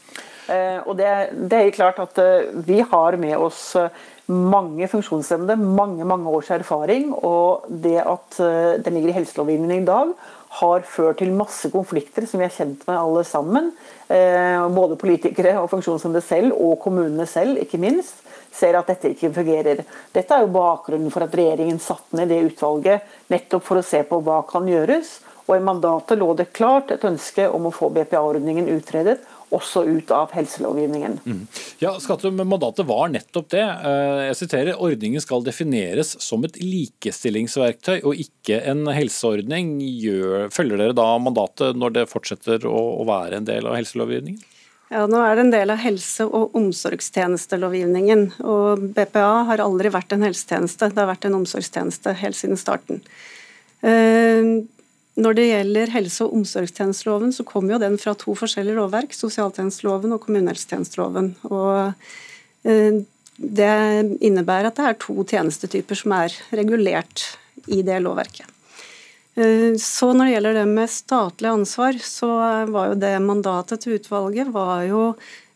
Speaker 12: Og det, det, er klart at Vi har med oss mange funksjonshemmede, mange mange års erfaring. Og det at den ligger i helselovgivningen i dag, har ført til masse konflikter som vi er kjent med alle sammen. Eh, både politikere og funksjonshemmede selv, og kommunene selv, ikke minst, ser at dette ikke fungerer. Dette er jo bakgrunnen for at regjeringen satte ned det utvalget, nettopp for å se på hva kan gjøres. Og I mandatet lå det klart et ønske om å få BPA-ordningen utredet, også ut av helselovgivningen. Mm.
Speaker 2: Ja, Skattum, Mandatet var nettopp det. Eh, jeg siterer, Ordningen skal defineres som et likestillingsverktøy og ikke en helseordning. Følger dere da mandatet når det fortsetter å være en del av helselovgivningen?
Speaker 13: Ja, Nå er det en del av helse- og omsorgstjenestelovgivningen. og BPA har aldri vært en helsetjeneste, det har vært en omsorgstjeneste helt siden starten. Når det gjelder helse- og omsorgstjenesteloven, så kommer jo den fra to forskjellige lovverk. Sosialtjenesteloven og kommunehelsetjenesteloven. Og eh, det innebærer at det er to tjenestetyper som er regulert i det lovverket. Eh, så når det gjelder det med statlig ansvar, så var jo det mandatet til utvalget var jo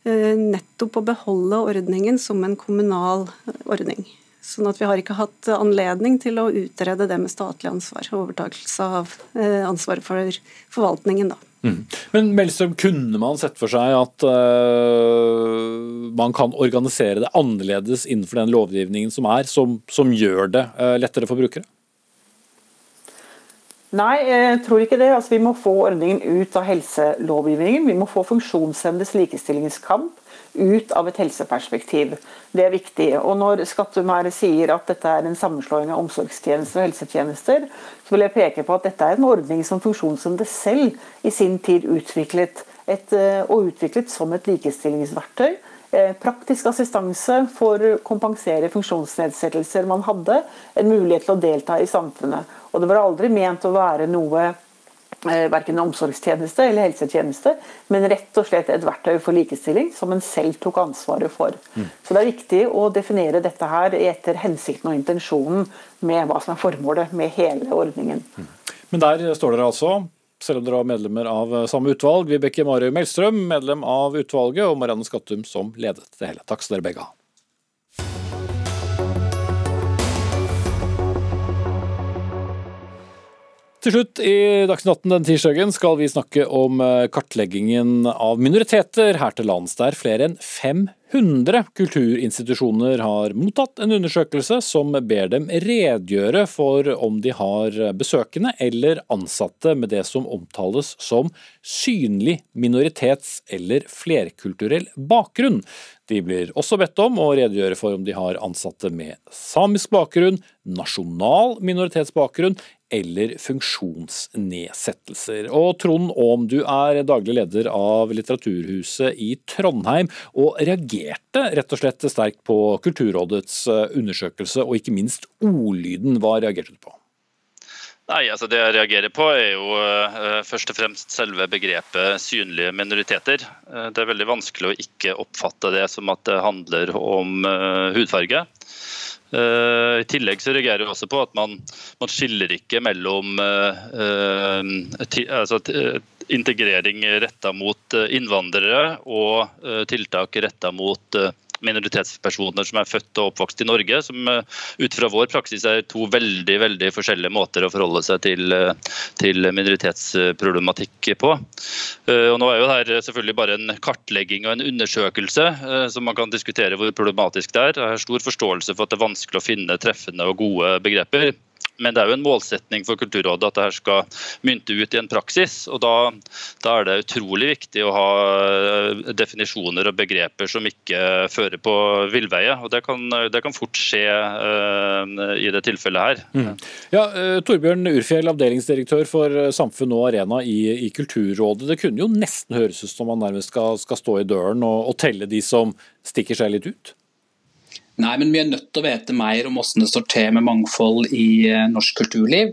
Speaker 13: eh, nettopp å beholde ordningen som en kommunal ordning. Sånn at vi har ikke hatt anledning til å utrede det med statlig ansvar. Overtakelse av eh, ansvaret for forvaltningen, da.
Speaker 2: Mm. Men Melstrøm, kunne man sett for seg at uh, man kan organisere det annerledes innenfor den lovgivningen som er, som, som gjør det uh, lettere for brukere?
Speaker 12: Nei, jeg tror ikke det. Altså, vi må få ordningen ut av helselovgivningen. Vi må få funksjonshemmedes likestillingskamp ut av et helseperspektiv. Det er viktig. Og Når Skattum sier at dette er en sammenslåing av omsorgstjenester og helsetjenester, så vil jeg peke på at dette er en ordning som funksjonshemmede selv i sin tid utviklet, et, eh, og utviklet som et likestillingsverktøy. Eh, praktisk assistanse for å kompensere funksjonsnedsettelser man hadde, en mulighet til å delta i samfunnet. Og Det var aldri ment å være noe verken omsorgstjeneste eller helsetjeneste, men rett og slett et verktøy for likestilling som en selv tok ansvaret for. Mm. Så Det er viktig å definere dette her etter hensikten og intensjonen med hva som er formålet med hele ordningen. Mm.
Speaker 2: Men der står dere altså selv om dere er medlemmer av samme utvalg. Vibeke Marøy Melstrøm, medlem av utvalget, og Marianne Skattum som ledet det hele. Takk skal dere begge ha. Til slutt i Dagsnytt 18 denne tirsdagen skal vi snakke om eh, kartleggingen av minoriteter her til lands, der flere enn 500 kulturinstitusjoner har mottatt en undersøkelse som ber dem redegjøre for om de har besøkende eller ansatte med det som omtales som synlig minoritets- eller flerkulturell bakgrunn. De blir også bedt om å redegjøre for om de har ansatte med samisk bakgrunn, nasjonal minoritetsbakgrunn eller funksjonsnedsettelser. Og Trond Aam, du er daglig leder av Litteraturhuset i Trondheim, og reagerte rett og slett sterkt på Kulturrådets eh, undersøkelse, og ikke minst ordlyden. Hva reagerte du på?
Speaker 14: Nei, altså Det jeg reagerer på, er jo uh, først og fremst selve begrepet synlige minoriteter. Uh, det er veldig vanskelig å ikke oppfatte det som at det handler om hudfarge. I tillegg så reagerer jeg også på at man, man skiller ikke mellom uh, ti, altså, integrering retta mot innvandrere og tiltak retta mot minoritetspersoner som er født og oppvokst i Norge, som eh, ut fra vår praksis er to veldig veldig forskjellige måter å forholde seg til, eh, til minoritetsproblematikk på. Eh, og nå er jo her selvfølgelig bare en kartlegging og en undersøkelse, som man kan diskutere hvor problematisk det er. Jeg har stor forståelse for at det er vanskelig å finne treffende og gode begreper. Men det er jo en målsetning for Kulturrådet at dette skal mynte ut i en praksis. og da, da, er det utrolig viktig å ha eh, definisjoner og begreper som ikke fører på villveie. og Det kan, det kan fort skje uh, i det tilfellet her. Mm.
Speaker 2: Ja, uh, Torbjørn Urfjell, avdelingsdirektør for Samfunn og Arena i, i, Kulturrådet. Det kunne jo nesten høres ut som man nærmest skal, skal stå i døren og, og telle de som stikker seg litt ut?
Speaker 15: Nei, men vi er nødt til å vite mer om hvordan det står til med mangfold i eh, norsk kulturliv.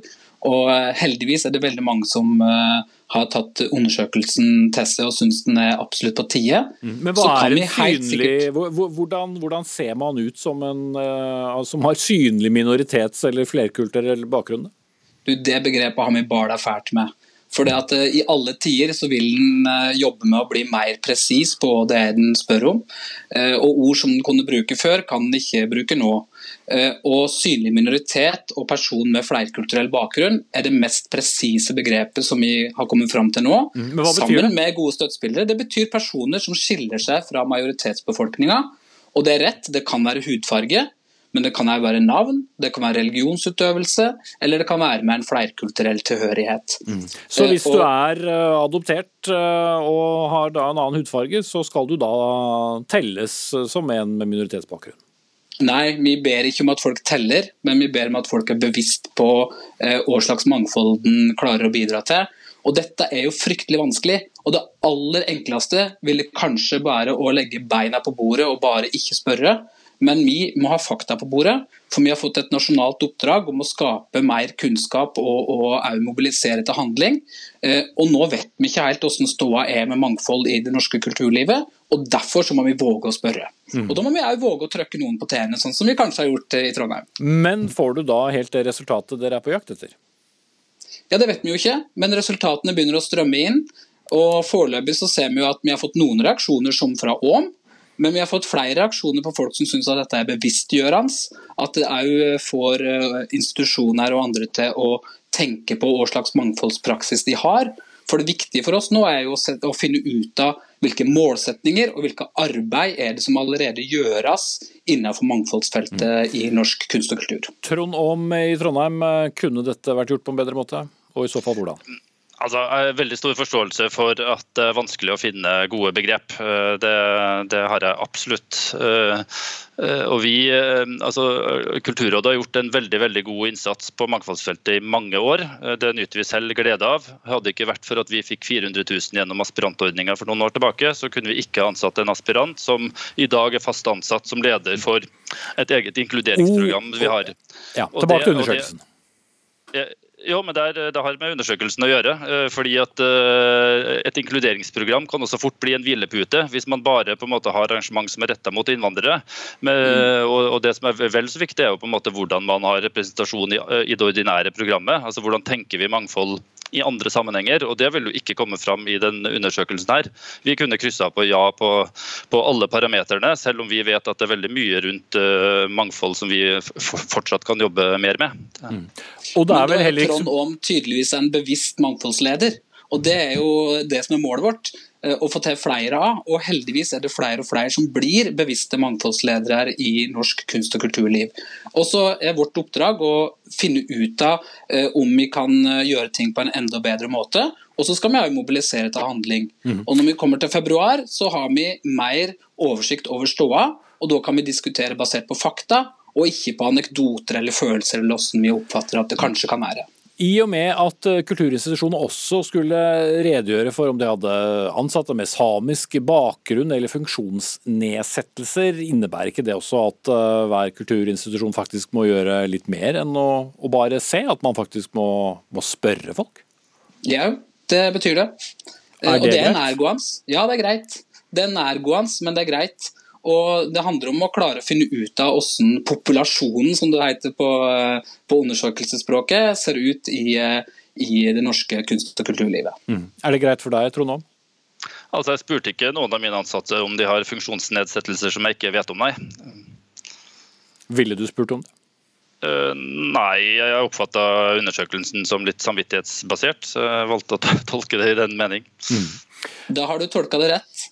Speaker 15: Og eh, heldigvis er det veldig mange som uh, har tatt undersøkelsen til seg og syns den er absolutt på tide.
Speaker 2: Mm. Men hva er en synlig, hvordan, hvordan, ser man ut som en som har synlig minoritets- eller flerkulturell bakgrunn?
Speaker 15: Du, det begrepet har vi bala fælt med. For I alle tider så vil den jobbe med å bli mer presis på det den spør om. Og Ord som den kunne bruke før, kan den ikke bruke nå. Og Synlig minoritet og person med flerkulturell bakgrunn er det mest presise begrepet som vi har kommet fram til nå.
Speaker 2: Mm,
Speaker 15: sammen
Speaker 2: det?
Speaker 15: med gode støttespillere. Det betyr personer som skiller seg fra majoritetsbefolkninga. Og det er rett, det kan være hudfarge, men det kan òg være navn, det kan være religionsutøvelse, eller det kan være med en flerkulturell tilhørighet.
Speaker 2: Så hvis
Speaker 15: Eh,
Speaker 2: du er eh, adoptert eh, og har da en annen hudfarge, så skal du da telles som en med minoritetsbakgrunn?
Speaker 15: Nei, vi ber ikke om at folk teller, men vi ber om at folk er bevisst på hva slags mangfold den klarer å bidra til. Og dette er jo fryktelig vanskelig. Og det aller enkleste ville kanskje være å legge beina på bordet og bare ikke spørre. Men vi må ha fakta på bordet, for vi har fått et nasjonalt oppdrag om å skape mer kunnskap og, og mobilisere til handling. Eh, og nå vet vi ikke helt hvordan ståa er med mangfold i det norske kulturlivet. Og derfor så må vi våge å spørre.
Speaker 2: Mm.
Speaker 15: Og da må vi òg våge å trykke noen på tærne, sånn som vi kanskje har gjort eh, i Trondheim.
Speaker 2: Men får du da helt det resultatet dere er på jakt etter?
Speaker 15: Ja, Det vet vi jo ikke, men resultatene begynner å strømme inn. og Foreløpig så ser vi jo at vi har fått noen reaksjoner som fra Åm, men vi har fått flere reaksjoner på folk som syns dette er bevisstgjørende. At det òg får eh, institusjoner og andre til å tenke på hva slags mangfoldspraksis de har. For Det viktige for oss nå er jo å finne ut av hvilke målsetninger og hvilke arbeid er det som allerede gjøres innenfor mangfoldsfeltet i norsk kunst og kultur.
Speaker 2: Trond Aam i Trondheim, eh, kunne dette vært gjort på en bedre måte? Og i så fall hvordan?
Speaker 14: Altså, jeg har veldig stor forståelse for at det er vanskelig å finne gode begrep. Eh, Det, det har jeg absolutt. Eh, eh, Og vi, altså, Kulturrådet har gjort en veldig veldig god innsats på mangfoldsfeltet i mange år. Det nyter vi selv glede av. Hadde det ikke vært for at vi fikk 400 000 gjennom aspirantordninga for noen år tilbake, så kunne vi ikke ansatt en aspirant som i dag er fast ansatt som leder for et eget inkluderingsprogram vi har.
Speaker 2: Ja, tilbake til undersøkelsen.
Speaker 14: Jo, men det, er, det har med undersøkelsen å gjøre. eh, fordi at eh, Et inkluderingsprogram kan også fort bli en hvilepute hvis man bare på en måte har arrangement som er retta mot innvandrere. Men, og, og det som er vel så viktig, er jo på en måte hvordan man har representasjon i, eh, i det ordinære programmet. altså Hvordan tenker vi mangfold i andre sammenhenger, og det vil jo ikke komme fram i den undersøkelsen her. Vi kunne kryssa på ja på, på alle parameterne, selv om vi vet at det er veldig mye rundt uh, mangfold som vi f fortsatt kan jobbe mer med.
Speaker 2: Og det er vel heller ikke
Speaker 15: Trond Aam tydeligvis en bevisst mangfoldsleder. Og Det er jo det som er målet vårt, eh, å få til flere av. Og heldigvis er det flere og flere som blir bevisste mangfoldsledere i norsk kunst- og kulturliv. Og så er vårt oppdrag å finne ut av eh, om vi kan eh, gjøre ting på en enda bedre måte. Og så skal vi også mobilisere til handling. Og når vi kommer til februar, så har vi mer oversikt over ståa, og da kan vi diskutere basert på fakta, og ikke på anekdoter eller følelser eller hvordan vi oppfatter at det kanskje kan være.
Speaker 2: I og med at eh, kulturinstitusjonene også skulle redegjøre for om de hadde ansatte med samisk bakgrunn eller funksjonsnedsettelser, innebærer ikke det også at eh, hver kulturinstitusjon faktisk må gjøre litt mer enn å, å bare se? At man faktisk må, må spørre folk?
Speaker 15: Ja, det betyr det. Er
Speaker 2: Er
Speaker 15: og
Speaker 2: det
Speaker 15: det er nærgående. Ja, det er greit. Det er nærgående, men det er greit. Og det handler om å klare å finne ut av hvordan populasjonen, som det heter på, eh, på undersøkelsesspråket, ser ut i, eh, i det norske kunst- og kulturlivet.
Speaker 2: Er det greit for deg, Trond Aam?
Speaker 14: Altså, Jeg spurte ikke noen av mine ansatte om de har funksjonsnedsettelser som jeg ikke vet om, nei.
Speaker 2: Ville du spurt om det?
Speaker 14: Uh, Nei, jeg oppfatta undersøkelsen som litt samvittighetsbasert, så jeg valgte å [LAUGHS] tolke det i den mening.
Speaker 15: Da har du tolka det rett.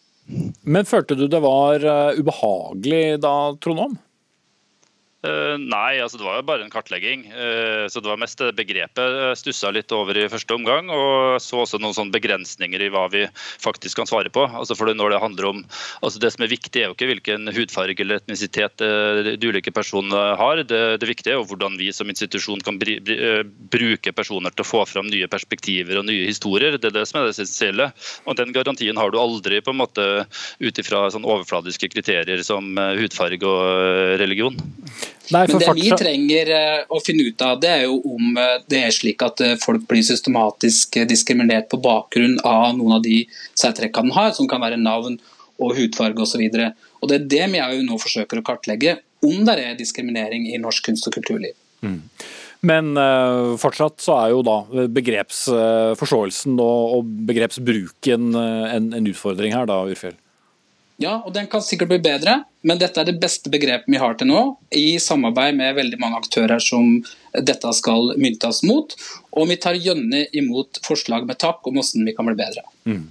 Speaker 2: Men følte du det var eh, ubehagelig da, Trond?
Speaker 14: Eh, Nei, altså det var jo bare en kartlegging. Eh, Så det var mest begrepet jeg stussa litt over i første omgang. Og så også noen sånne begrensninger i hva vi faktisk kan svare på. Altså for når det handler om, altså det som er viktig er jo ikke hvilken hudfarge eller etnisitet eh, de ulike personene har. Det, det viktige er jo hvordan vi som institusjon kan bri, bri, eh, bruke personer til å få fram nye perspektiver og nye historier. Det er det som er det essensielle. Og den garantien har du aldri på en måte ut ifra sånn overfladiske kriterier som eh, hudfarge og eh, religion.
Speaker 2: Nei,
Speaker 15: Men det vi trenger eh, å finne ut av, det er jo om eh, det er slik at eh, folk blir systematisk diskriminert på bakgrunn av noen av de særtrekkene de har, som kan være navn og hudfarge osv. Og det er det vi jo nå forsøker å kartlegge, om det er diskriminering i norsk kunst og kulturliv.
Speaker 2: Men uh, fortsatt så er jo da begrepsforståelsen uh, og, og, begrepsbruken uh, en, en, utfordring her, da, Urfjell?
Speaker 15: Ja, og den kan sikkert bli bedre, men dette er det beste begrepet vi har til nå, i samarbeid med veldig mange aktører som dette skal myntes mot. Og vi tar gjerne imot forslag med takk om hvordan vi kan bli bedre.
Speaker 2: Mm.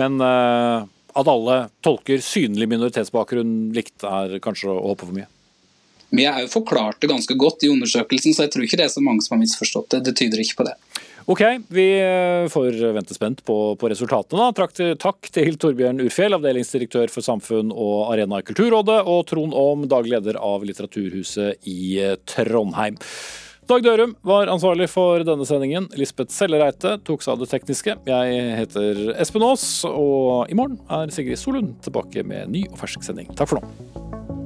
Speaker 2: Men at alle tolker synlig minoritetsbakgrunn likt, er kanskje å håpe for mye?
Speaker 15: Vi er jo forklart det ganske godt i undersøkelsen, så jeg tror ikke det er så mange som har misforstått det. Det tyder ikke på det.
Speaker 2: Ok, vi får vente spent på, på resultatene. Takk til, takk til Torbjørn Urfjell, avdelingsdirektør for samfunn og arena i Kulturrådet, og Trond Aam, daglig leder av Litteraturhuset i Trondheim. Dag Dørum var ansvarlig for denne sendingen. Lisbeth Sellereite tok seg av det tekniske. Jeg heter Espen Aas, og i morgen er Sigrid Solund tilbake med ny og fersk sending. Takk for nå.